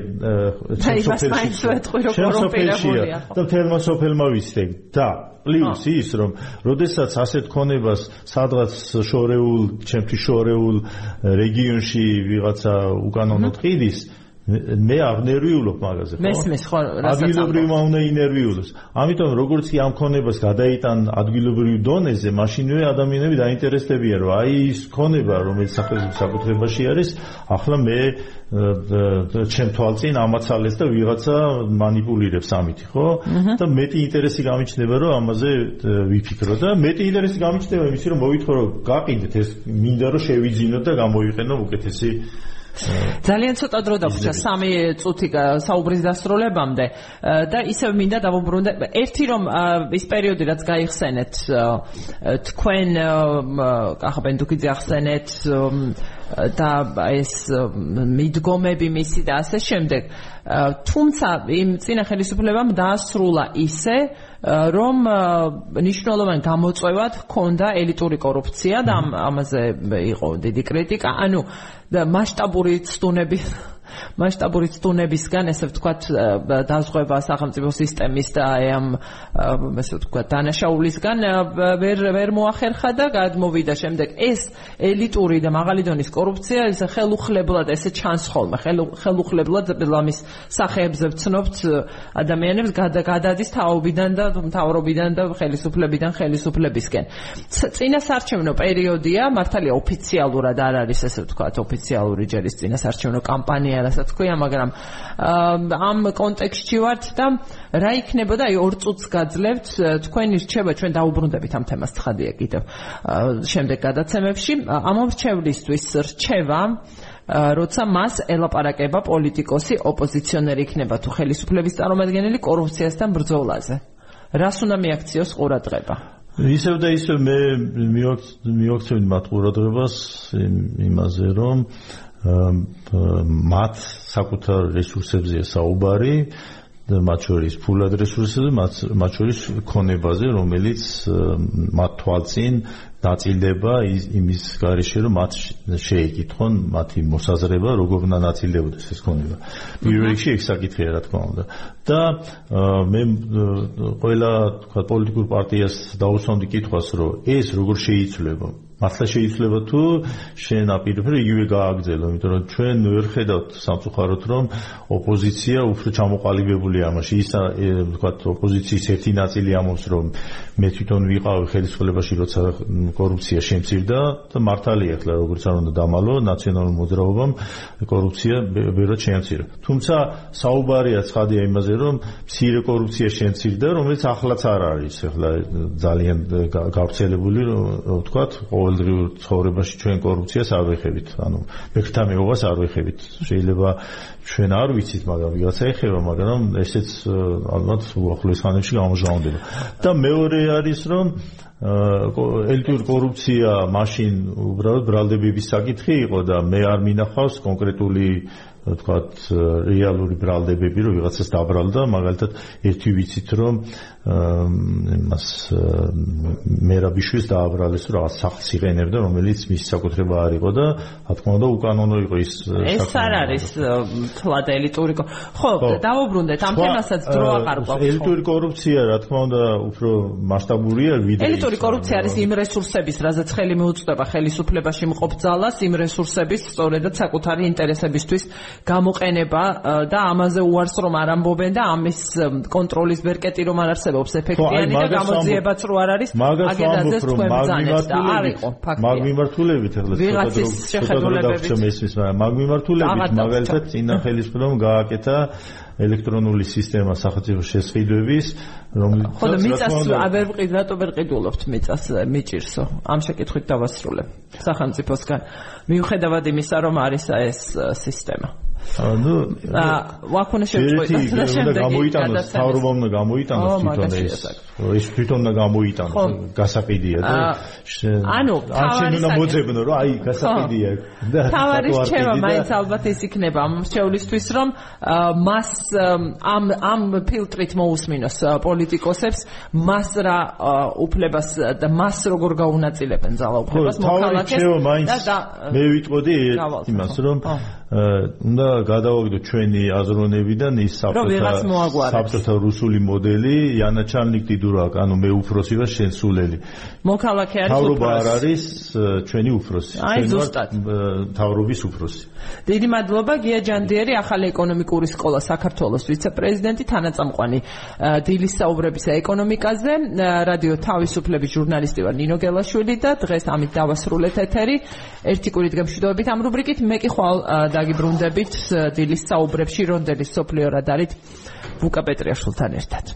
სოფელში. და თელმა სოფელმა ვიცდე და პლუს ის რომ როდესაც ასეთ ქონებას სადღაც შორეულ ჩემთვის შორეულ რეგიონში ვიღაცა უკანონოდ ყიდის მე არ ნერვიულობ მაგაზე ხო? მესმის ხო ადგილობრივმა უნდა ინერვიულოს ამიტომ როგორც კი ამ ქონებას გადაიტან ადგილობრივ დონეზე მაშინვე ადამიანები დაინტერესდებიან რომ აი ის ქონება რომელიც სახელმწიფო საკუთრებაში არის ახლა მე ჩემ თვალწინ ამაცალეს და ვიღაცა манипулиრებს ამით, ხო? და მეტი ინტერესი გამიჩნდება, რომ ამაზე ვიფიქრო და მეტი ინტერესი გამიჩნდება იმის, რომ მოვითხოვრო გაყიდეთ ეს, მინდა რომ შევიძინოთ და გამოვიყენო უკეთესი ძალიან ცოტა დრო დაგვჭა სამი წუთი საუბრის დასრულებამდე. და ისევ მინდა დავუბრუნდე ერთი რომ ის პერიოდი რაც გაიხსენეთ თქვენ ახაბენ დუკიძე ახსენეთ და ეს მიდგომები მისი და ასე შემდეგ. თუმცა იმ წინა ხელისუფლებამ დაასრულა ისე რომ ნიშნულოვან გამოწვევად ჰქონდა ელიტური კორუფცია და ამაზე იყო დიდი კრიტიკა. ანუ და მასშტაბური ცდუნები მასშტაბური ცდუნებისგან ესე ვთქვათ დაზღვევა სახელმწიფო სისტემის და აი ამ ესე ვთქვათ დანაშაულისგან ვერ ვერ მოახერხა და გადმოვიდა შემდეგ ეს ელიტური და მაღალი დონის კორუფცია ეს ხელუხლებლად ესე ჩანს ხოლმე ხელუხლებლად ლამის სახეებზე ვცნობთ ადამიანებს გადადის თაობიდან და მთავრობიდან და ხელისუფლებიდან ხელისუფლებისკენ. წინასარჩევნო პერიოდია მართალია ოფიციალურად არ არის ესე ვთქვათ ოფიციალური ჯერის წინასარჩევნო კამპანია რასაც თქვია, მაგრამ ამ კონტექსტში ვართ და რა იქნებოდა? აი ორ წუთს გაძლევთ თქვენი რჩება ჩვენ დაუბრუნდებით ამ თემას ცხადია კიდევ შემდეგ გადაცემებში. ამორჩევლისთვის რჩება როცა მას ელაპარაკება პოლიტიკოსი ოპოზიციონერი იქნება თუ ხელისუფლების წარმომადგენელი კორუფციასთან ბრძოლაზე. რას უნდა მიაქციოს ყურადღება ისევ და ისევ მე მიაქცევი მათ ყურადღებას იმაზე რომ მათ საკუთარ რესურსებზეა საუბარი მათ შორის ფულად რესურსებზე, მათ შორის ქონებაზე, რომელიც მათ თვალწინ დაწილდება იმის გარეშე, რომ მათ შეეკითხონ მათი მოსაზრება, როგორ უნდა ნაწილდებოდეს ეს ქონება. პირველ რიგში ეს საკითხია, რა თქმა უნდა. და მე ყველა თქვა პოლიტიკურ პარტიას დაუსვამდი კითხვას, რომ ეს როგორ შეიცვლება მართლა შეიძლება თუ შენ აპირებ იგივე გააგზელო, იმიტომ რომ ჩვენ ვერ ხედავთ სამწუხაროდ რომ ოპოზიცია უფრო ჩამოყალიბებულია ამაში. ის ვთქვათ ოპოზიციის ერთი ნაწილი ამობს რომ მე თვითონ ვიყავ ხელისუფლებაში, როცა კორუფცია შემცირდა და მართალია ახლა როგორც არ უნდა დამალო ნაციონალურ მოძრაობამ კორუფცია ვერა შემცირდა. თუმცა საუბარია ცხადია იმაზე რომ მცირე კორუფცია შემცირდა, რომელიც ახლაც არ არის ახლა ძალიან გავრცელებული ვთქვათ ყოველ ყოველდღიურ ცხოვრებაში ჩვენ კორუფციას არ ვეხებით, ანუ მეხთა მეუღას არ ვეხებით. შეიძლება ჩვენ არ ვიცით, მაგრამ ვიღაცა ეხება, მაგრამ ესეც ალბათ უახლოეს ხანებში გამოჟღავნდება. და მეორე არის რომ ელიტური კორუფცია მაშინ უბრალოდ ბრალდებების საკითხი იყო და მე არ მინახავს კონკრეტული ვთქვათ რეალური ბრალდებები რომ ვიღაცას დაბრალდა მაგალითად ერთი ვიცით რომ იმას მერაბიშვილს დააბრალეს რომ რაღაც სახლს იყენებდა რომელიც მის საკუთრება არ იყო და რა თქმა უნდა უკანონო იყო ის ეს არ არის თლად ელიტური ხო დაუბრუნდეთ ამ თემასაც დრო აღარ გვაქვს ელიტური კორუფცია რა თქმა უნდა უფრო მასშტაბურია ვიდრე ელიტური კორუფცია არის იმ რესურსების რაზეც ხელი მიუწვდება ხელისუფლებაში მყოფ ძალას იმ რესურსების სწორედად საკუთარი ინტერესებისთვის გამოყენება და ამაზე უარს რომ არ ამბობენ და ამის კონტროლის ბერკეტი რომ არ არსებობს. ეფექტიანი და გამოძიებაც რო არ არის აგედაზე თქვენ ბრძანეთ და არ იყო ფაქტია. მაგ მიმართულებით ახლა ვიღაცის შეხედულებებით. მაგ მიმართულებით მაგალითად წინა ხელისუფლებამ გააკეთა ელექტრონული სისტემა სახელმწიფო შესყიდვების რომელიც ხო და მიწას აბერ ვყიდ რატო ვერ ყიდულობთ მიწას მიჭირსო? ამ შეკითხვით დავასრულებ. სახელმწიფოსგან მიუხედავად იმისა რომ არის ეს სისტემა ანუ ვაკუნა შეუწყო და შემდეგ გამოიტანოს თავრობამ და გამოიტანოს თვითონ ეს ეს თვითონ და გამოიტანოს გასაყიდია და ანუ ან უნდა მოძებნო რომ აი გასაყიდია და თავარი შევა მაინც ალბათ ის იქნება მრჩევლისთვის რომ მას ამ ამ ფილტრით მოусმინოს პოლიტიკოსებს მას რა უფლებას და მას როგორ გაუნაწილებენ ძალაუფლებას მოქალაქეს და მე ვიტყოდი იმას რომ უნდა გადავაგდო ჩვენი აზროვნებიდან ის საბჭოთა საბჭოთა რუსული მოდელი. იანაჩალნიკ დიდურაკ ანუ მე უფროსი ვარ შენ სულელი მოქალაქე არის თავრობა არ არის ჩვენი უფროსი. აი ზუსტად. თავრობის უფროსი. დიდი მადლობა გია ჯანდიერი ახალი ეკონომიკური სკოლა საქართველოს ვიცე-პრეზიდენტი თანაწამყვანი დილის საუბრებისა ეკონომიკაზე რადიო თავისუფლების ჟურნალისტი ვარ ნინო გელაშვილი და დღეს ამით დავასრულეთ ეთერი. ერთი კვირით გემშვიდობებით ამ რუბრიკით. მე კი ხვალ დაგიბრუნდებით დილის საუბრებში რონდელის სოფლიო რადარით ვუკა პეტრიაშვილთან ერთად